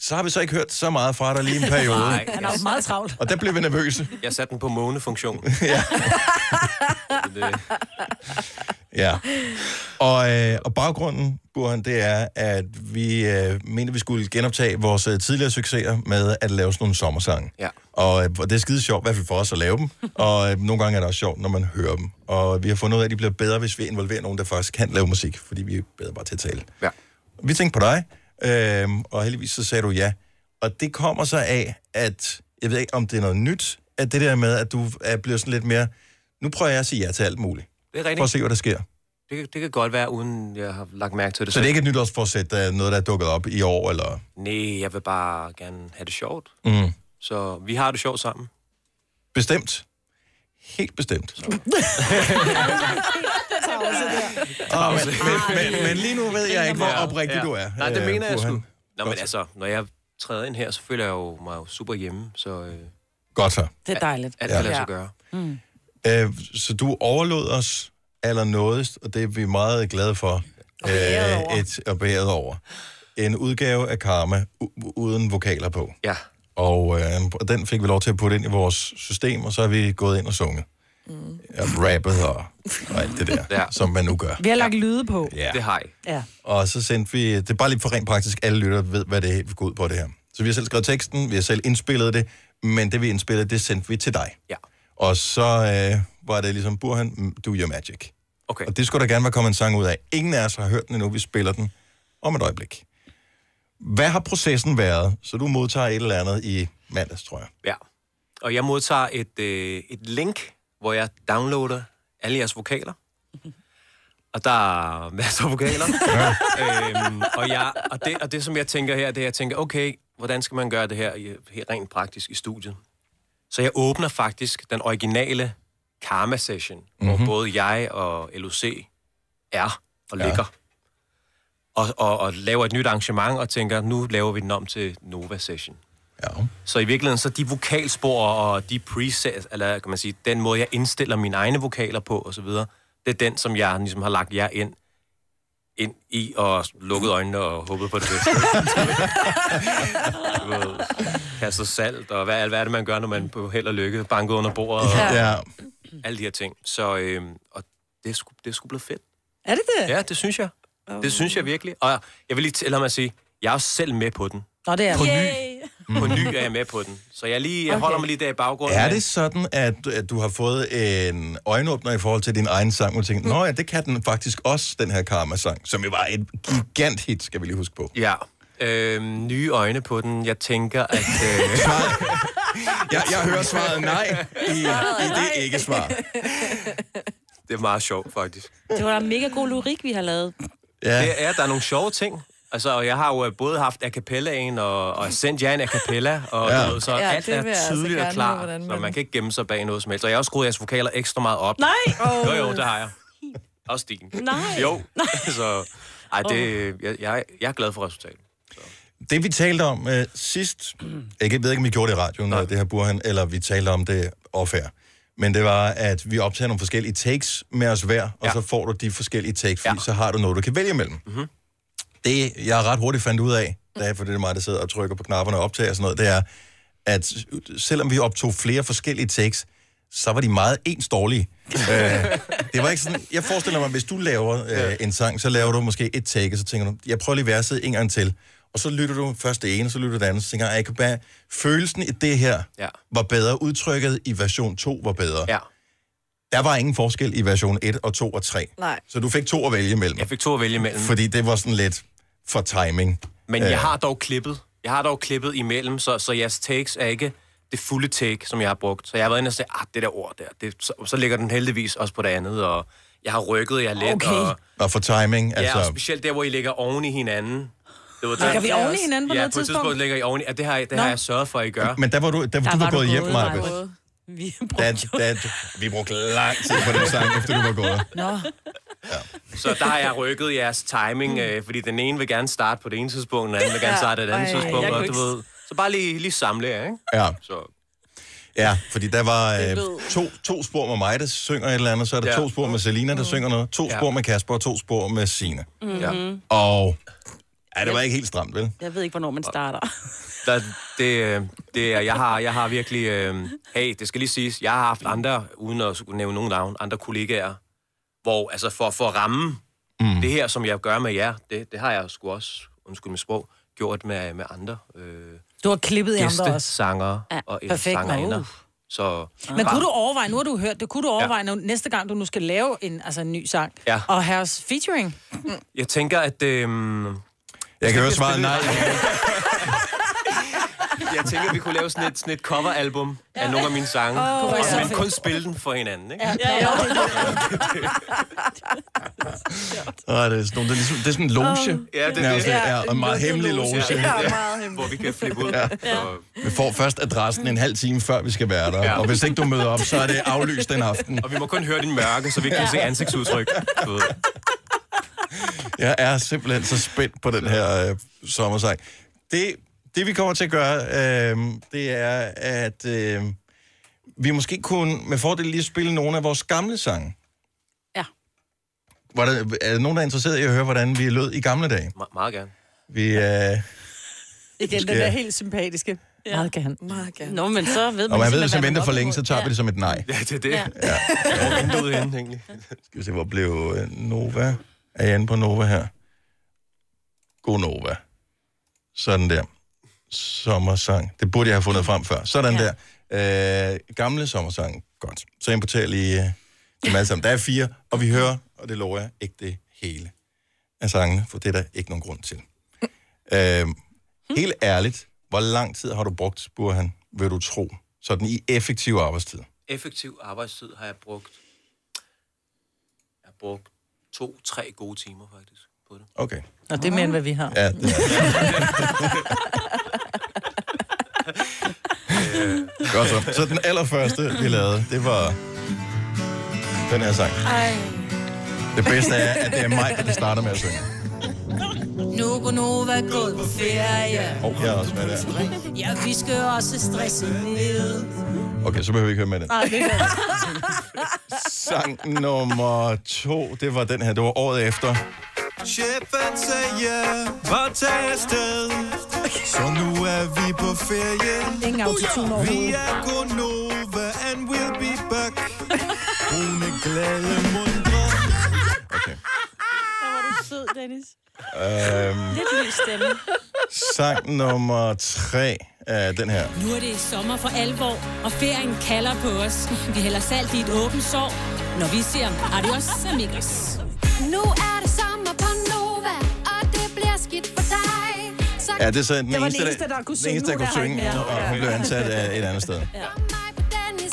så har vi så ikke hørt så meget fra dig lige en periode. Nej. Han er jo meget travlt. Og der blev vi nervøse. Jeg satte den på månefunktion. ja. [LAUGHS] det, Ja. Og, øh, og baggrunden, Burhan, det er, at vi øh, mente, vi skulle genoptage vores øh, tidligere succeser med at lave sådan nogle sommersange. Ja. Og, øh, og det er skide sjovt, i hvert fald for os at lave dem. [LAUGHS] Og øh, nogle gange er det også sjovt, når man hører dem. Og vi har fundet ud af, at de bliver bedre, hvis vi involverer nogen, der faktisk kan lave musik. Fordi vi er bedre bare til at tale. Ja. Vi tænkte på dig, øh, og heldigvis så sagde du ja. Og det kommer så af, at jeg ved ikke, om det er noget nyt, at det der med, at du er blevet sådan lidt mere... Nu prøver jeg at sige ja til alt muligt. Det er For at rigtigt. se, hvad der sker. Det, kan- det kan godt være, uden jeg har lagt mærke til det. Så det er ikke et nytårsforsæt, der er noget, der er dukket op i år, eller... Nej, jeg vil bare gerne have det sjovt. Mm. Så vi har det sjovt sammen. Bestemt. Helt bestemt. [LAUGHS] Oh, men, men, men, men lige nu ved jeg ikke, hvor oprigtig du er. Nej, det øh, mener jeg sgu. Nå, men altså, når jeg træder ind her, så føler jeg jo mig jo super hjemme, så øh, Godt så. Det er dejligt. alt kan Ja. lade sig gøre. Mm. Øh, så du overlod os allernådigst, og det er vi meget glade for. Og et, og beæret over. En udgave af Karma u- uden vokaler på. Ja. Og øh, og den fik vi lov til at putte ind i vores system, og så har vi gået ind og sunget. Mm. Ja, rappet og, og alt det der, [LAUGHS] Ja. som man nu gør. Vi har lagt lyde på. Ja. Det har jeg. Ja. Og så sendte vi, det er bare lige for rent praktisk, alle lytter ved, hvad det helt går ud på det her. Så vi har selv skrevet teksten, vi har selv indspillet det, men det vi indspillede, det sendte vi til dig. Ja. Og så øh, var det ligesom, Burhan, mm, do your magic. Okay. Og det skulle der gerne være kommet en sang ud af. Ingen af os har hørt den endnu, vi spiller den om et øjeblik. Hvad har processen været? Så du modtager et eller andet i mandags, tror jeg. Ja. Og jeg modtager et, øh, et link, hvor jeg downloader alle jeres vokaler. [LAUGHS] Og der er masser af vokaler. [LAUGHS] øhm, og, jeg, og, det, og det, som jeg tænker her, det er, jeg tænker, okay, hvordan skal man gøre det her i- helt rent praktisk i studiet? Så jeg åbner faktisk den originale Karma Session, mm-hmm. hvor både jeg og LOC er og Ja. ligger. Og, og, og laver et nyt arrangement og tænker, nu laver vi den om til Nova Session. Ja. Så i virkeligheden, så de vokalspor og de presets, eller kan man sige, den måde, jeg indstiller mine egne vokaler på og så videre, det er den, som jeg ligesom har lagt jer ind, ind i og lukket øjnene og håbet på det bedste. [LAUGHS] Kastet salt, og hvad, hvad er det, man gør, når man på held og lykke banker under bordet, og Ja. alle de her ting. Så øhm, og det, er sgu, det er sgu blevet fedt. Er det det? Ja, det synes jeg. Det synes jeg virkelig. Og jeg vil lige tælle mig at sige, jeg er også selv med på den. Nå, det er På ny. På ny er jeg med på den. Så jeg, lige, jeg holder mig lige der i baggrunden. Er det sådan, at, at du har fået en øjenåbner i forhold til din egen sang, og du tænker, nå ja, det kan den faktisk også, den her Karma-sang, som jo var et gigant hit, skal vi lige huske på. Ja. Øhm, nye øjne på den. Jeg tænker, at... [LAUGHS] Øh... Jeg, jeg hører svaret nej i, i det ikke-svar. Det er meget sjovt, faktisk. Det var da mega god lyrik, vi har lavet. Ja. Det er, der er nogle sjove ting. Altså, og jeg har jo øh, både haft a cappella-en, og, og sendt jer en a cappella, og Ja. noget, så Ja, alt det er altså tydeligt gerne og hvordan så man- kan ikke gemme sig bag noget som helst. Og jeg har også skruet jeres vokaler ekstra meget op. Nej! Jo, jo, det har jeg. [LAUGHS] Også stigen. Nej. Jo. [LAUGHS] så, ej, det, jeg, jeg, jeg er glad for resultatet. Det vi talte om uh, sidst, jeg ved ikke, om vi gjorde det i radioen, Nej. det her Burhan, eller vi talte om det off-air, men det var, at vi optager nogle forskellige takes med os hver, og Ja. så får du de forskellige takes, fordi Ja. så har du noget, du kan vælge imellem. Mm-hmm. Det, jeg ret hurtigt fandt ud af, da, for det er mig, der sidder og trykker på knapperne og optager og sådan noget, det er, at selvom vi optog flere forskellige takes, så var de meget ens dårlige. [LAUGHS] øh, det var ikke sådan, jeg forestiller mig, hvis du laver øh, en sang, så laver du måske et take, og så tænker du, jeg prøver lige verset en gang til. Og så lytter du først det ene, så lytter du det andet, så tænker jeg, jeg kan bare, følelsen i det her Ja. var bedre, udtrykket i version 2 var bedre. Ja. Der var ingen forskel i version 1 og 2 og 3. Nej. Så du fik to at vælge imellem. Jeg fik to at vælge imellem. Fordi det var sådan lidt for timing. Men Øh, jeg har dog klippet. Jeg har dog klippet imellem, så, så jeres takes er ikke det fulde take, som jeg har brugt. Så jeg har været inde og sagt, ah, det der ord der, det, så, så ligger den heldigvis også på det andet, og jeg har rykket jer lidt. Okay. Og, Og for timing, ja, altså... og specielt der, hvor I ligger oven i hinanden. Det var Ligger vi oven i hinanden på ja, noget på et tidspunkt? tidspunkt ligger I oven i, og det har, det har Nå. jeg sørget for, at I gør. Men der var du, der, der du var gået hjem, Maja. Vi Da, da, vi brugte lang tid på den sang, efter du var gået. Nå. Så der har jeg rykket jeres timing, øh, fordi den ene vil gerne starte på det ene tidspunkt, og den anden vil [LAUGHS] gerne Ja. starte på det andet Ej, tidspunkt, og du ikke- ved... Så bare lige, lige samle jer, ikke? Ja. Så. Ja, fordi der var øh, to, to spor med mig, der synger et eller andet, så er der Ja. to spor med Selina, der synger noget, to Ja. spor med Kasper og to spor med Sine. Mm-hmm. Og ja, det var ikke helt stramt, vel? Jeg ved ikke, hvornår man starter. Der, det, øh, det er, jeg har, jeg har virkelig, øh, hey, det skal lige siges, jeg har haft andre, uden at skulle nævne nogen navn, andre kollegaer, hvor, altså for, for at ramme mm. det her, som jeg gør med jer, det, det har jeg sgu også, undskyld mit sprog, gjort med, med andre øh, Du har klippet i andre også. gæstesanger Ja, og perfekt. sangerinder. Uh. Så, Men kunne du overveje, nu har du hørt det, kunne du overveje, ja. næste gang du nu skal lave en, altså en ny sang, Ja. og have os featuring? Jeg tænker, at... Øh, Jeg kan høre svaret nej. [LAUGHS] Jeg tænker, vi kunne lave sådan et, sådan et coveralbum ja. af nogle af mine sange, oh, er men fedt. kun spille den for hinanden, ikke? Ja, ja, ja. [LAUGHS] Og det, er sådan, nogle- det, er ligesom, det er sådan en loge. Ja, det er det. Ja, og en meget hemmelig loge. Hvor vi kan flippe ud. Ja. Så, Vi får først adressen en halv time, før vi skal være der. Ja. Og hvis ikke du møder op, så er det aflyst den aften. og vi må kun høre din mørke, så vi kan se ansigtsudtryk. Jeg er simpelthen så spændt på den her øh, sommersang. Det, det, vi kommer til at gøre, øh, det er, at øh, vi måske kunne med fordel lige spille nogle af vores gamle sange. Ja. Var der, er der nogen, der er interesseret i at høre, hvordan vi lød i gamle dage? Me- meget gerne. Vi, øh, Igen, den er helt sympatiske. Ja. Meget gerne. Meget gerne. Nå, men så ved man og man ved, hvis man venter er for længe, så tager vi det som et nej. Ja, det er det. Ja. Ja. Hvor er vinduet henne, egentlig? Skal vi se, hvor blev øh, Nova? Er jeg inde på Nova her? God Nova. Sådan der. Sommersang. Det burde jeg have fundet frem før. Sådan ja. der. Øh, gamle sommersang. Godt. Så importerer lige øh, dem alle sammen. Der er fire, og vi hører, og det lover jeg, ikke det hele af sangene, for det er der ikke nogen grund til. Øh, helt ærligt, hvor lang tid har du brugt, Burhan, vil du tro, sådan i effektiv arbejdstid? Effektiv arbejdstid har jeg brugt... Jeg har brugt to-tre gode timer, faktisk, på det. Okay. Og det er mere, end hvad vi har. Ja, det [LAUGHS] Godt så. Så den allerførste, vi lavede, det var den her sang. Ej. Det bedste er, at det er mig, der starter med at synge. Nu går Nova gået på ferie. Og jeg er også med der. Ja, vi skal også stresse ned. Okay, så behøver vi ikke høre med den. Nej, det Sang nummer to, det var den her. Det var året efter. Chefen sagde bare tag afsted. Så nu er vi på ferie. Ingen autotune. Vi er Gonova, and we'll be back. Brune, glade mundre. Der var du sød, Dennis. Øhm, Lidt lys stemme. sang nummer tre er den her. Nu er det sommer for alvor, og ferien kalder på os. Vi hælder salt i et åbent sår, når vi siger adios amigos. Nu er det sommer på Nova, og det bliver skidt for dig. Så Ja, det er så den Det var den eneste, eneste, der kunne den synge. eneste, der kunne er synge, og hun blev ansat af et andet sted. Dennis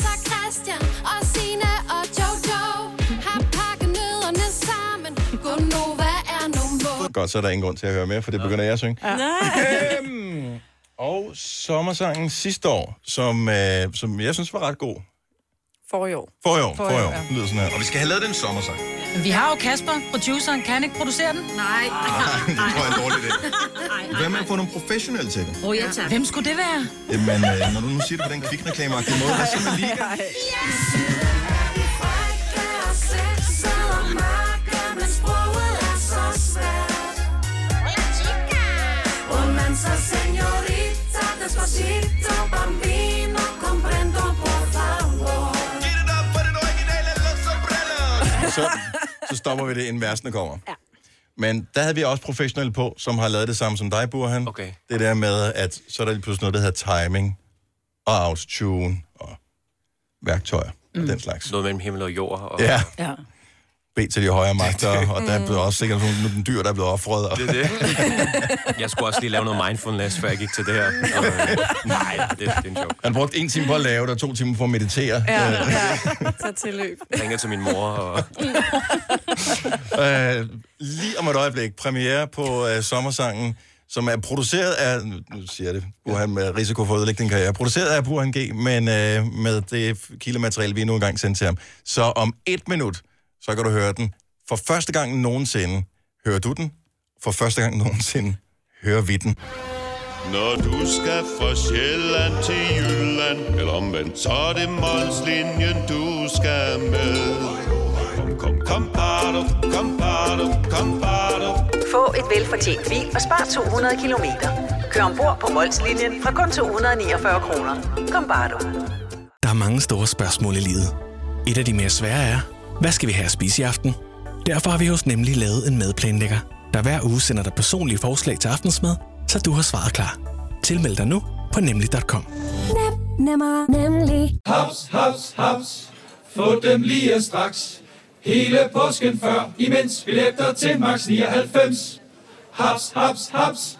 Godt, så er der ingen grund til at høre mere, for det begynder jeg at synge. Ja. Øhm, og sommersangen sidste år, som, øh, som jeg synes var ret god. For i år. For i år, For i år. Den lyder sådan her. Og vi skal have lavet den sommersang. Men vi har jo Kasper, produceren. Kan han ikke producere den? Nej. det tror jeg er en dårlig idé. Hvad med at få nogle professionelle til det? Oh, ja, tak. Hvem skulle det være? Jamen, øh, når du nu siger det på den kvikreklameagtige måde, hvad siger man lige? danza señorita, despacito, bambino, comprendo, por favor. Get it up for den originale Los Umbrellas. Så, så stopper vi det, inden versene kommer. Ja. Men der havde vi også professionelle på, som har lavet det samme som dig, Burhan. Okay. Det der med, at så er der lige pludselig noget, der hedder timing og autotune og værktøjer mm. og den slags. Noget mellem himmel og jord. Og... Ja. ja. Bed til de højere [LAUGHS] magter, og der er blevet også sikkert nogle dyr, der er blevet offret. Og... Det er det. [LAUGHS] Jeg skulle også lige lave noget mindfulness, før jeg gik til det her. Og, øh, nej, det, det er en joke. Han brugte en time på at lave det, og to timer på at meditere. Ja, Øh, ja. [LAUGHS] Så tilløb. Jeg ringede til min mor, og Øh, lige om et øjeblik, premiere på øh, sommersangen, som er produceret af, nu siger jeg det, Burhan med risiko for at ødelægge din karriere, produceret af Burhan G, men øh, med det kildemateriale, vi nu engang sendte til ham. Så om et minut, så kan du høre den. For første gang nogensinde hører du den. For første gang nogensinde hører vi den. Når du skal fra Sjælland til Jylland Eller omvendt, så er det Molslinjen, du skal med Kom, kom, kom, bado, kom, bado, kom, bado. Få et velfortjent bil og spar 200 kilometer. Kør ombord på Molslinjen fra kun 249 kroner. Kom bare du. Der er mange store spørgsmål i livet. Et af de mere svære er, hvad skal vi have at spise i aften? Derfor har vi hos Nemlig lavet en madplanlægger, der hver uge sender dig personlige forslag til aftensmad, så du har svaret klar. Tilmeld dig nu på nemlig.com. Nem, nemmer, nemlig. Haps, haps, haps. Få dem lige straks. Hele påsken før, imens billetter til max 99. Haps, haps, haps.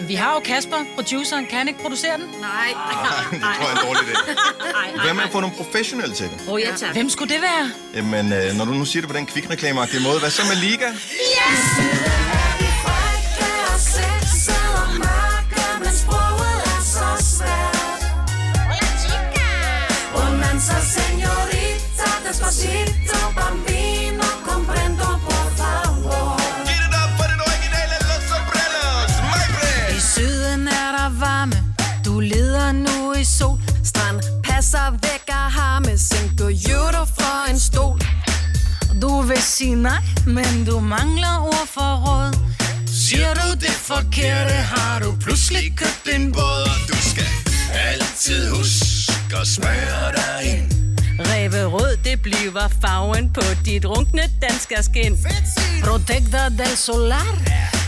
Men Vi har jo Kasper, produceren. Kan han ikke producere den? Nej. det tror jeg er en dårlig idé. [LAUGHS] Hvad med at få nogle professionelle til det? Oh, ja, tak. Hvem skulle det være? Jamen, øh, når du nu siger det på den kvikreklameagtige måde, hvad så med Liga? Señorita, despacito, bambino, Strand passer væk af harme, sænker euro for en stol. Du vil sige nej, men du mangler ord for råd. Siger du det forkerte, har du pludselig købt en båd, og du skal Altid huske at smøre dig ind. Ræve rød, det bliver farven på dit runkne danske skin. Protector del Solar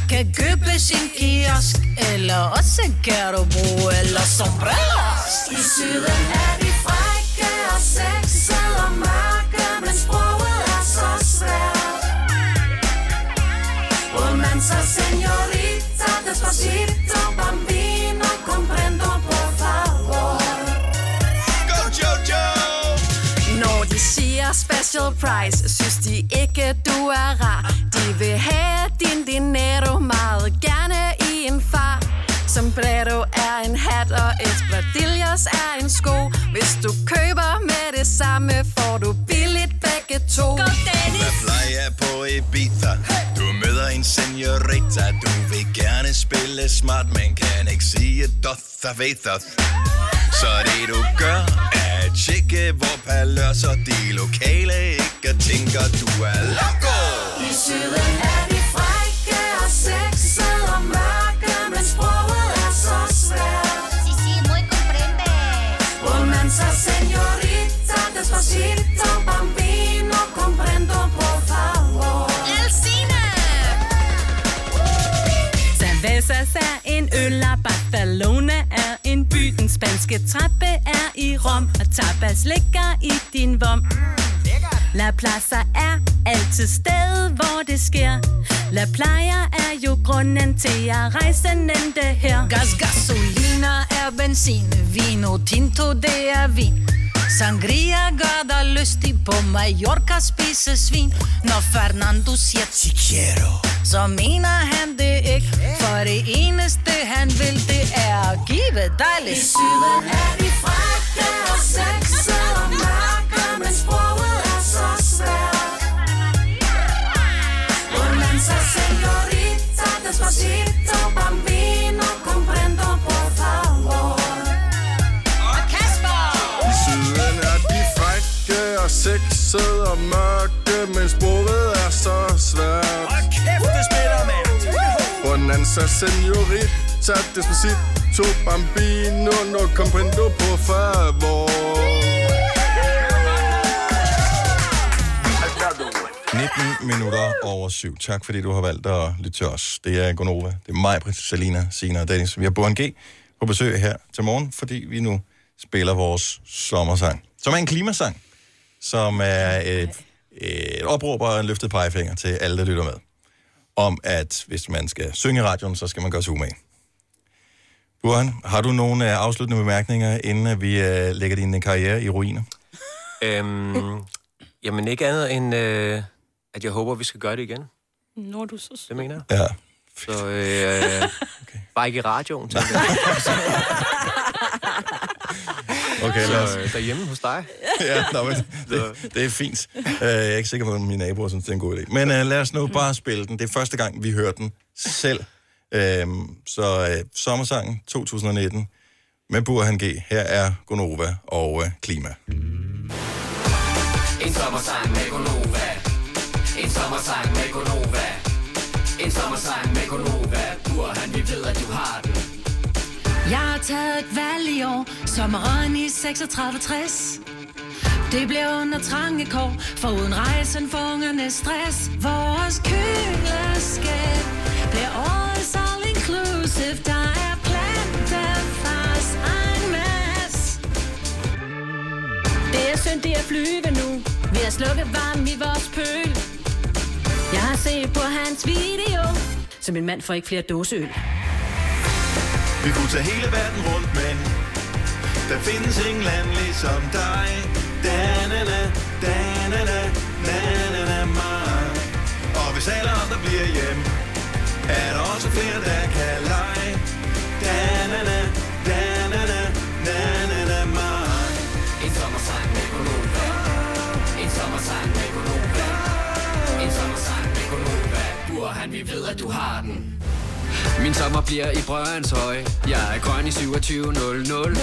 kan købes i en kiosk, eller også kan du bruge eller sombreros. I syden Romancer, señorita, despacito, bambino, comprendo, por favor. Go, Jojo! Når de siger special price, synes de ikke, du er rar. De vil have din dinero meget gerne i en far. Sombrero espadrilles er en sko. Hvis du køber med det samme, får du billigt begge to. Go La playa på Ibiza Du møder en senorita Du vil gerne spille smart Men kan ikke sige doth vethos Så det du gør Er at tjekke hvor paløser De lokale ikke tænker Du er loco I syden er de frække og sexede og mørke, men sproget er så svært danza señorita, despacito, bambino, comprendo, por favor. Cervezas er en øl, og Barcelona er en by. Den spanske trappe er i Rom, og tapas ligger i din vom. La Plaza er altid sted, hvor det sker. La Playa er grunden til at rejse nente her. Gas, gasolina er benzin, vino tinto, det er vin. Sangria gør dig lystig på Mallorca spise svin. Når Fernando siger chiquero, så mener han det ikke. For det eneste han vil, det er at give dig lidt. I syden er de frække og sexede og mørke, men sproget er så svært despacito, bambino, comprendo, por favor. Og Kasper! I syden er de frække og sexede og mørke, men sporet er så svært. Og kæft, det spiller, mand! Bonanza, senorita, despacito, bambino, no comprendo, por favor. 19 minutter over syv. Tak fordi du har valgt at lytte til os. Det er Gonova. Det er mig, Britt, Salina, Sina og Dennis. Vi har Boren G på besøg her til morgen, fordi vi nu spiller vores sommersang. Som er en klimasang, som er et, et opråb og en løftet pegefinger til alle, der lytter med. Om at hvis man skal synge i radioen, så skal man gøre sig umage. Burhan, har du nogle øh, afsluttende bemærkninger, inden vi øh, lægger din øh, karriere i ruiner? Øhm, jamen ikke andet end, øh, at jeg håber, vi skal gøre det igen. Når du så Det mener jeg. Ja. Så øh, okay. bare ikke i radioen, tænker jeg. [LAUGHS] Okay, lad os... Så øh, derhjemme hos dig. [LAUGHS] ja, nå, men det, det er fint. Uh, jeg er ikke sikker på, at mine naboer synes, det er en god idé. Men uh, lad os nu bare spille den. Det er første gang, vi hører den selv. Uh, så uh, sommersangen 2019 med Burhan G. Her er Gonova og uh, Klima. En sommersang med Gonova. En sommersang med Gonova. En sommersang med Gonova. Burhan, vi ved, at du har den. Jeg har taget et valg i år, sommeren i 3660. Det bliver under trange kår, for uden rejsen for ungernes stress. Vores køleskab bliver årets all inclusive. Der er plantefars en masse. Det er synd, det er flyve nu. Vi har slukket varmen i vores pøl. Jeg har set på hans video, så min mand får ikke flere dåseøl. Vi kunne tage hele verden rundt, men der findes ingen land ligesom dig. Da-na-na, da-na-na, na-na-na, mig. Og hvis alle andre bliver hjem, er der også flere, der kan lege. Da-na-na, Burhan, vi ved, at du har den. Min sommer bliver i Brøndshøj Jeg er grøn i 2700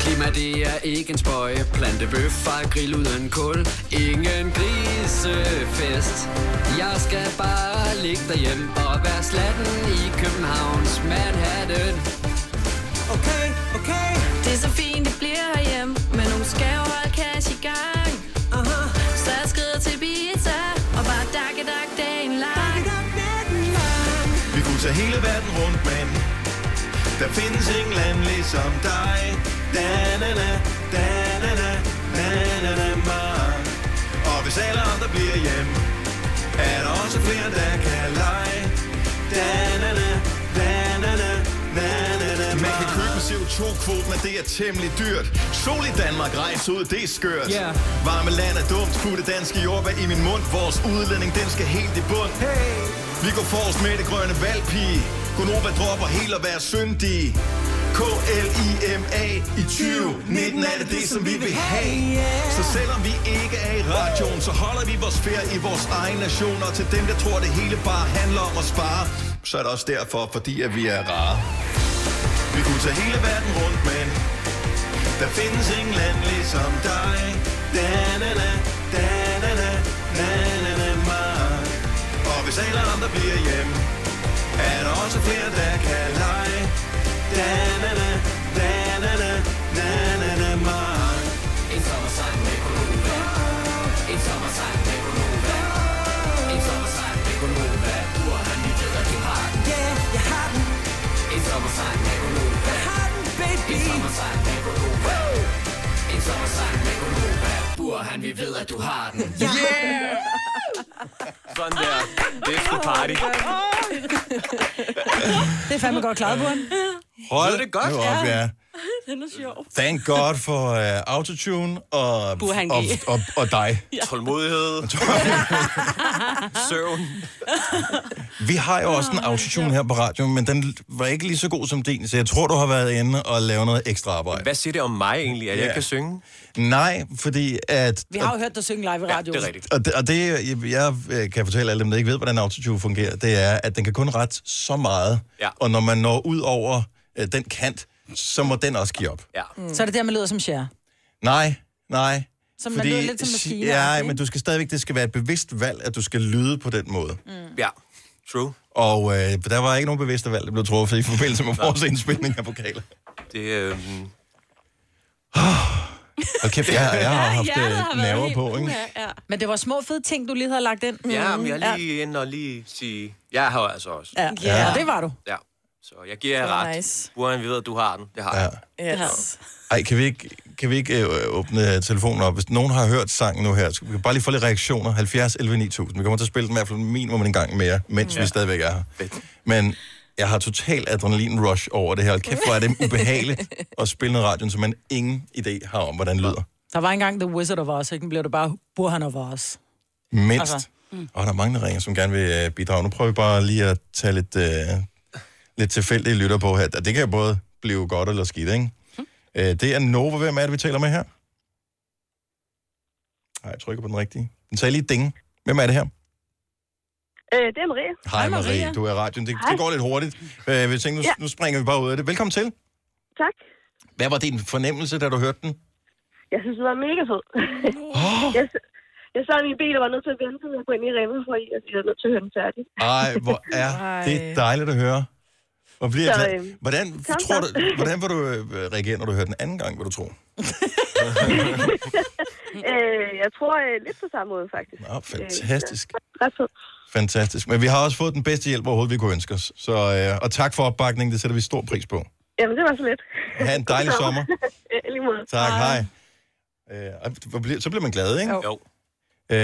Klima det er ikke en spøj Plantebøf fra grill uden kul Ingen grisefest Jeg skal bare ligge derhjemme Og være slatten i Københavns Manhattan Okay, okay. Det er så fint, det bliver herhjemme. Men nu skal jo holde cash i Vi kunne tage hele verden rundt, men der findes ingen land ligesom dig. Da-na-na, da-na-na, na-na-na, mig. Og hvis alle andre bliver hjem, er der også flere, der kan lege. Da-na-na, da-na-na, na-na-na, Man kan købe en CO2-kvote, men det er temmelig dyrt. Sol i Danmark, rejse ud, det er skørt. Yeah. Varme land er dumt, putte danske jordbær i min mund. Vores udledning, den skal helt i bund. Hey! Vi går forrest med det grønne valgpige. Gunova dropper helt at være syndige. K-L-I-M-A i 2019 er det det, som vi vil have. Så selvom vi ikke er i radioen, så holder vi vores ferie i vores egen nation. Og til dem, der tror, det hele bare handler om at spare, så er det også derfor, fordi at vi er rare. Vi kunne tage hele verden rundt, men der findes ingen land ligesom dig. Da, da, da, da, da, da, da. Og hvis alle andre bliver hjem, er der også flere, der kan lege. Da-na-na, da-na-na, na-na-na, mig. En sommersang med Gonova. En sommersang med Gonova. En sommersang med Gonova. Burhan, vi ved, at du har den. Yeah, jeg har den. En sommersang med Gonova. Jeg har den, baby. En sommersang med Gonova. En sommersang med Gonova. Burhan, vi ved, at du har den. Yeah! Sådan der. Er party. [LAUGHS] Det er fandme godt klaret på den. Hold det godt? nu op, ja. Den er sjov. Thank God for uh, autotune og, Burhan og, og, og dig. Ja. [LAUGHS] Tålmodighed. [LAUGHS] Søvn. Vi har jo også en autotune her på radioen, men den var ikke lige så god som din, så jeg tror, du har været inde og lavet noget ekstra arbejde. Hvad siger det om mig egentlig, at jeg Ja. ikke kan synge? Nej, fordi at... Vi har jo hørt dig synge live i radioen. det er rigtigt. Og det, og det jeg, jeg øh, kan fortælle alle dem, der ikke ved, hvordan autotune fungerer, det er, at den kan kun rette så meget, Ja. og når man når ud over øh, den kant, så må den også give op. Ja. Mm. Så er det der, man lyder som Cher. Nej, nej. Som man lyder lidt som maskine. Ja, men du skal stadigvæk, det skal være et bevidst valg, at du skal lyde på den måde. Mm. Ja, true. Og øh, der var ikke nogen bevidste valg, der blev truffet i forbindelse med vores indspilning af vokaler. Det, øh, Hold kæft, jeg, jeg har [LAUGHS] haft hjertet øh, har været nerver helt- på, ikke? Ja, ja. Men det var små fede ting, du lige havde lagt ind. ja, men jeg er lige inde og lige sige... Jeg har altså også. Ja, ja. ja det var du. Ja, så jeg giver jer ret. Nice. Vi ved, at du har den. Det har jeg. Yes. Ej, kan vi ikke, kan vi ikke øh, åbne telefonen op? Hvis nogen har hørt sangen nu her, så vi kan bare lige få lidt reaktioner. 70 11 9000. Vi kommer til at spille den i hvert fald minimum en gang mere, mens ja. vi stadigvæk er her. Men jeg har total adrenalin-rush over det her. Hold Kæft, hvor er det [LAUGHS] ubehageligt at spille noget radio, som man ingen idé har om, hvordan det lyder. Der var engang The Wizard of Oz, ikke? Bliver det bare Burhan of Oz. Mindst. Altså, mm. Og der er mange, der ringer, som gerne vil øh, bidrage. Nu prøver vi bare lige at tage lidt, øh, lidt tilfældige lytter på her. Det kan jo både blive godt eller skidt, ikke? Hm. Øh, det er Nova. Hvem er det, vi taler med her? Nej, jeg trykker på den rigtige. Den sagde lige ding. Hvem er det her? Øh, det er Marie. Hej Marie, du er i radioen. Det, det går lidt hurtigt. Øh, vi tænker, nu, Ja. nu springer vi bare ud af det. Velkommen til. Tak. Hvad var din fornemmelse, da du hørte den? Jeg synes, det var mega fed. jeg, s- jeg sad i min bil og var nødt til at vente med at gå ind i Rema, for jeg er nødt til at høre den færdig. Ej, hvor er det dejligt at høre. Hvor bliver jeg Så, glad. øh, Hvordan, tak, tror du, hvordan vil du øh, reagere, når du hører den anden gang, vil du tro? [LAUGHS] [LAUGHS] øh, jeg tror øh, lidt på samme måde, faktisk. Nå, fantastisk. Øh, ret. Fantastisk. Men vi har også fået den bedste hjælp overhovedet, vi kunne ønske os. Så, øh, og tak for opbakningen, det sætter vi stor pris på. Jamen, det var så lidt. Ha' en dejlig [LAUGHS] sommer. [LAUGHS] Ja, måde. Tak, hej. Øh, hvor bliver- så bliver man glad, ikke? Jo. Øh,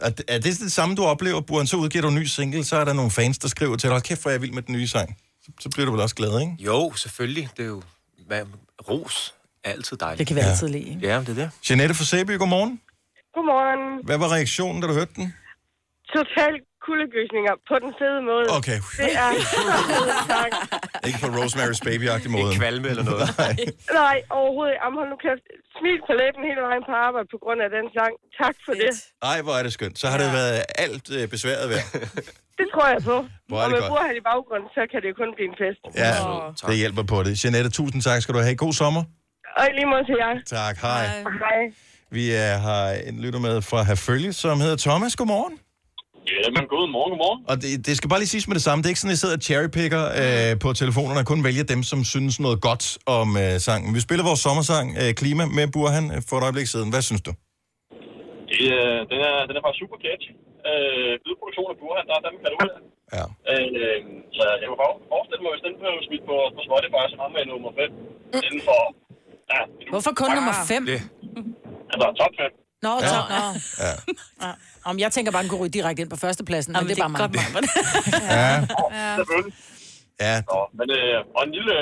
er, det- er det samme, du oplever, Buren? Så udgiver du en ny single, så er der nogle fans, der skriver til dig, hold kæft, hvor er jeg vild med den nye sang. Så, så bliver du vel også glad, ikke? Jo, selvfølgelig. Det er jo... Hvad, ros altid dejligt. Det kan vi Ja. altid lide. ikke? Ja, det er det. Jeanette fra Sæby, godmorgen. Godmorgen. Hvad var reaktionen, da du hørte den? Total kuldegysninger på den fede måde. Okay. Det er tak. [LAUGHS] [LAUGHS] Ikke på Rosemary's Baby-agtig måde. Ikke kvalme eller noget. [LAUGHS] Nej. Nej, overhovedet. Jamen, hold nu kæft. Smil på læben hele vejen på arbejde på grund af den sang. Tak for det. Ej, hvor er det skønt. Så har det været alt øh, besværet værd. Det tror jeg på. Hvor er og det med godt. Burhan i baggrunden, så kan det jo kun blive en fest. Ja, det hjælper på det. Jeanette, tusind tak skal du have. God sommer. Og lige måde til jer. Tak, hej. Hej. Vi er, har en lytter med fra Herfølge, som hedder Thomas. Godmorgen. Jamen, god morgen, god morgen. Og det, det skal bare lige siges med det samme. Det er ikke sådan, at jeg sidder og cherrypicker øh, på telefonerne og kun vælger dem, som synes noget godt om øh, sangen. Vi spiller vores sommersang øh, Klima med Burhan øh, for et øjeblik siden. Hvad synes du? Det, øh, den, er, den er bare super catchy. Øh, lydproduktion af Burhan, der er dem kan du Ja. øh, Så jeg kunne forestille mig, hvis den blev smidt på, på Spotify, så rammer jeg nummer 5. Inden for... Ja, Hvorfor kun nummer 5? Det. Altså top 5. Nå, Ja. så, nå. Ja. Ja. [LAUGHS] Om jeg tænker bare, den kunne ryge direkte ind på førstepladsen, men Jamen, det er det bare mig. godt, [LAUGHS] Ja. Ja. Selvfølgelig. Ja. Nå, men, øh, og en lille,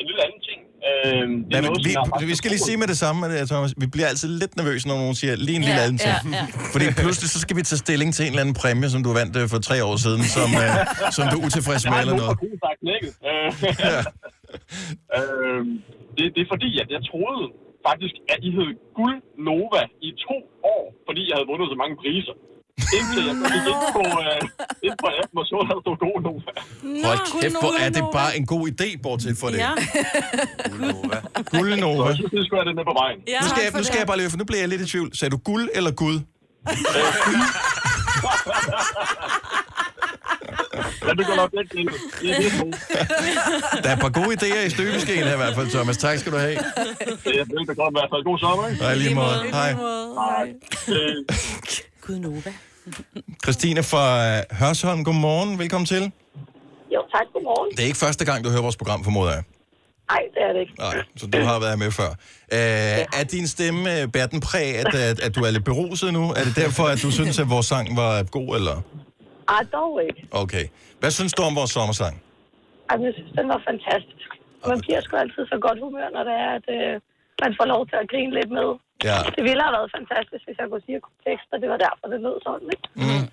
en lille anden ting. Øh, det Men, noget, vi, vi, vi skal lige sige med det samme, øh, Thomas. Vi bliver altid lidt nervøse, når nogen siger lige en lille Ja, anden ting. ja, ja. Fordi pludselig så skal vi tage stilling til en eller anden præmie, som du vandt øh, for tre år siden, som, øh, som du er utilfreds med eller noget. Jeg har. Øh, [LAUGHS] øh, det, det er fordi, at jeg troede faktisk, at I hed Guld Nova i to år, fordi jeg havde vundet så mange priser. Indtil jeg gik ind på, øh, ind på appen og så, at der stod God Nova. Hold kæft, hvor er det bare en god idé, bortset for det. Ja. Guld Nova. Så [LAUGHS] jeg synes, have den med på vejen. nu, skal jeg, nu skal jeg bare lige, for nu bliver jeg lidt i tvivl. Sagde du guld eller gud? [LAUGHS] Ja, det går nok lidt til. Det er det, Der er et par gode idéer i støbeskeen her i hvert fald, Thomas. Tak skal du have. det er velbekomme i hvert fald. God sommer, ikke? I lige måde. Hej. Gud Nova. Christine fra øh, Hørsholm, godmorgen. Velkommen til. Jo, tak. Godmorgen. Det er ikke første gang, du hører vores program, formoder jeg. Nej, det er det ikke. Nej, så du har været med før. Øh, er din stemme, øh, bærer den præg, at, at, at du er lidt beruset nu? Er det derfor, at du synes, at vores sang var god, eller? Ej, dog ikke. Okay. Hvad synes du om vores sommersang? Ej, men jeg synes, den var fantastisk. Man bliver sgu altid så godt humør, når det er, at øh, man får lov til at grine lidt med. Ja. Det ville have været fantastisk, hvis jeg kunne sige tekster. Det var derfor, det lød sådan, ikke? Mm.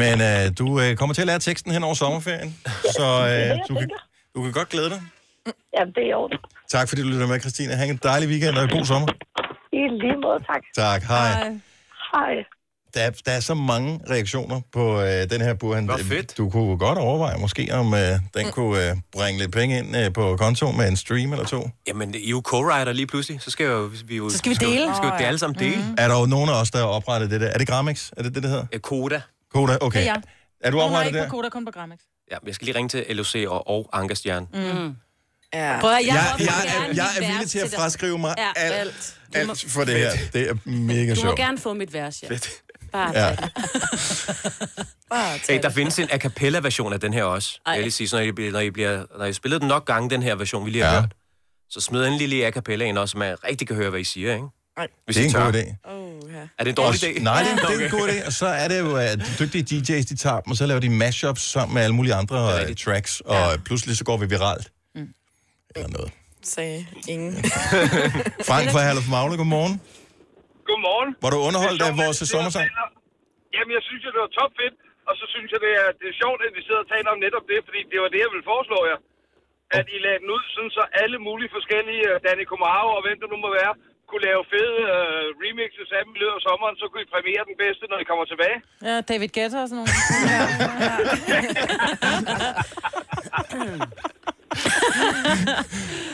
Men øh, du øh, kommer til at lære teksten hen over sommerferien, så det er det, øh, jeg du, kan, du kan godt glæde dig. Jamen, det er i orden. Tak fordi du lytter med, Christine. Ha' en dejlig weekend og god sommer. I lige måde, tak. Tak, hej. Hej. Der, er, der er så mange reaktioner på øh, den her Burhan. Hvor fedt. Du kunne godt overveje måske, om øh, den kunne øh, bringe lidt penge ind øh, på konto med en stream eller to. Jamen, I er jo co-writer lige pludselig. Så skal, jo, vi jo, Så skal vi dele. Skal, skal vi ja. alle sammen dele. Mhm. Er der jo nogen af os, der har oprettet det der? Er det Gramex? Er det det, det hedder? Mm. Koda. Koda, okay. Det er jeg. Er du oprettet ikke der? på Koda, kun på Gramex. Ja, jeg skal lige ringe til LOC og, og Ankerstjern. Mm. Ja. Prøv at, jeg, Jeg, vil jeg, gerne er, jeg give er villig til at fraskrive mig Ja, alt, alt. alt for det her. Det er mega Du må sjovt. gerne få mit vers, ja. Bare Ja. [LAUGHS] Bare Hey, der findes en a cappella-version af den her også. Ej. Jeg vil lige sige, så når I, bliver- når I, bliver, når I spiller den nok gange, den her version, vi lige har Ja. hørt, så smid en lille a cappella ind også, så man rigtig kan høre, hvad I siger, ikke? Nej. Hvis Det er I en tør. god idé. Oh, ja. Er det en dårlig idé? Nej, det er, det er en god idé. Og så er det jo, at de dygtige DJ's, de tager dem, og så laver de mashups sammen med alle mulige andre øh, tracks, og ja. pludselig så går vi viralt. Mm. Eller noget. Sagde ingen. [LAUGHS] Frank fra Herluf Magle, godmorgen. Godmorgen. Var du underholdt af vores sommersang? Jamen, jeg synes det var topfedt. Og så synes jeg, det er, det er sjovt, at vi sidder og taler om netop det, fordi det var det, jeg ville foreslå jer. At I lagde den ud, sådan så alle mulige forskellige, øh, Danny Comaro og hvem det nu må være, kunne lave fede uh, remixes af dem i løbet af sommeren, så kunne I præmiere den bedste, når I kommer tilbage. Ja, David Guetta og sådan nogle.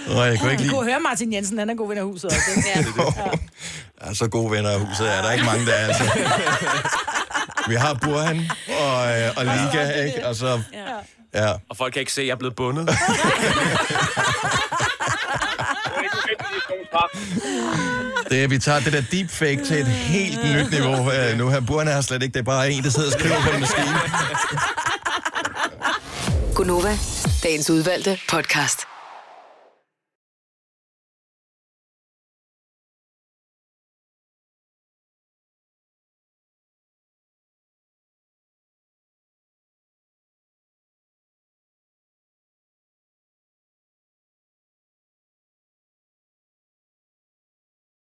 Nå, jeg kunne ikke Du lide... kunne høre Martin Jensen, han er god ven af huset også. ikke? Ja. Ja, så gode venner af huset er der ikke mange, der er. Altså. Vi har Burhan og, øh, og Liga, ikke? Og så... Ja. Og folk kan ikke se, at jeg er blevet bundet. [LAUGHS] Det, vi tager det der deepfake til et helt nyt niveau øh, nu her. Burhan er slet ikke, det er bare en, der sidder og skriver på en maskine. Gunova, dagens udvalgte podcast.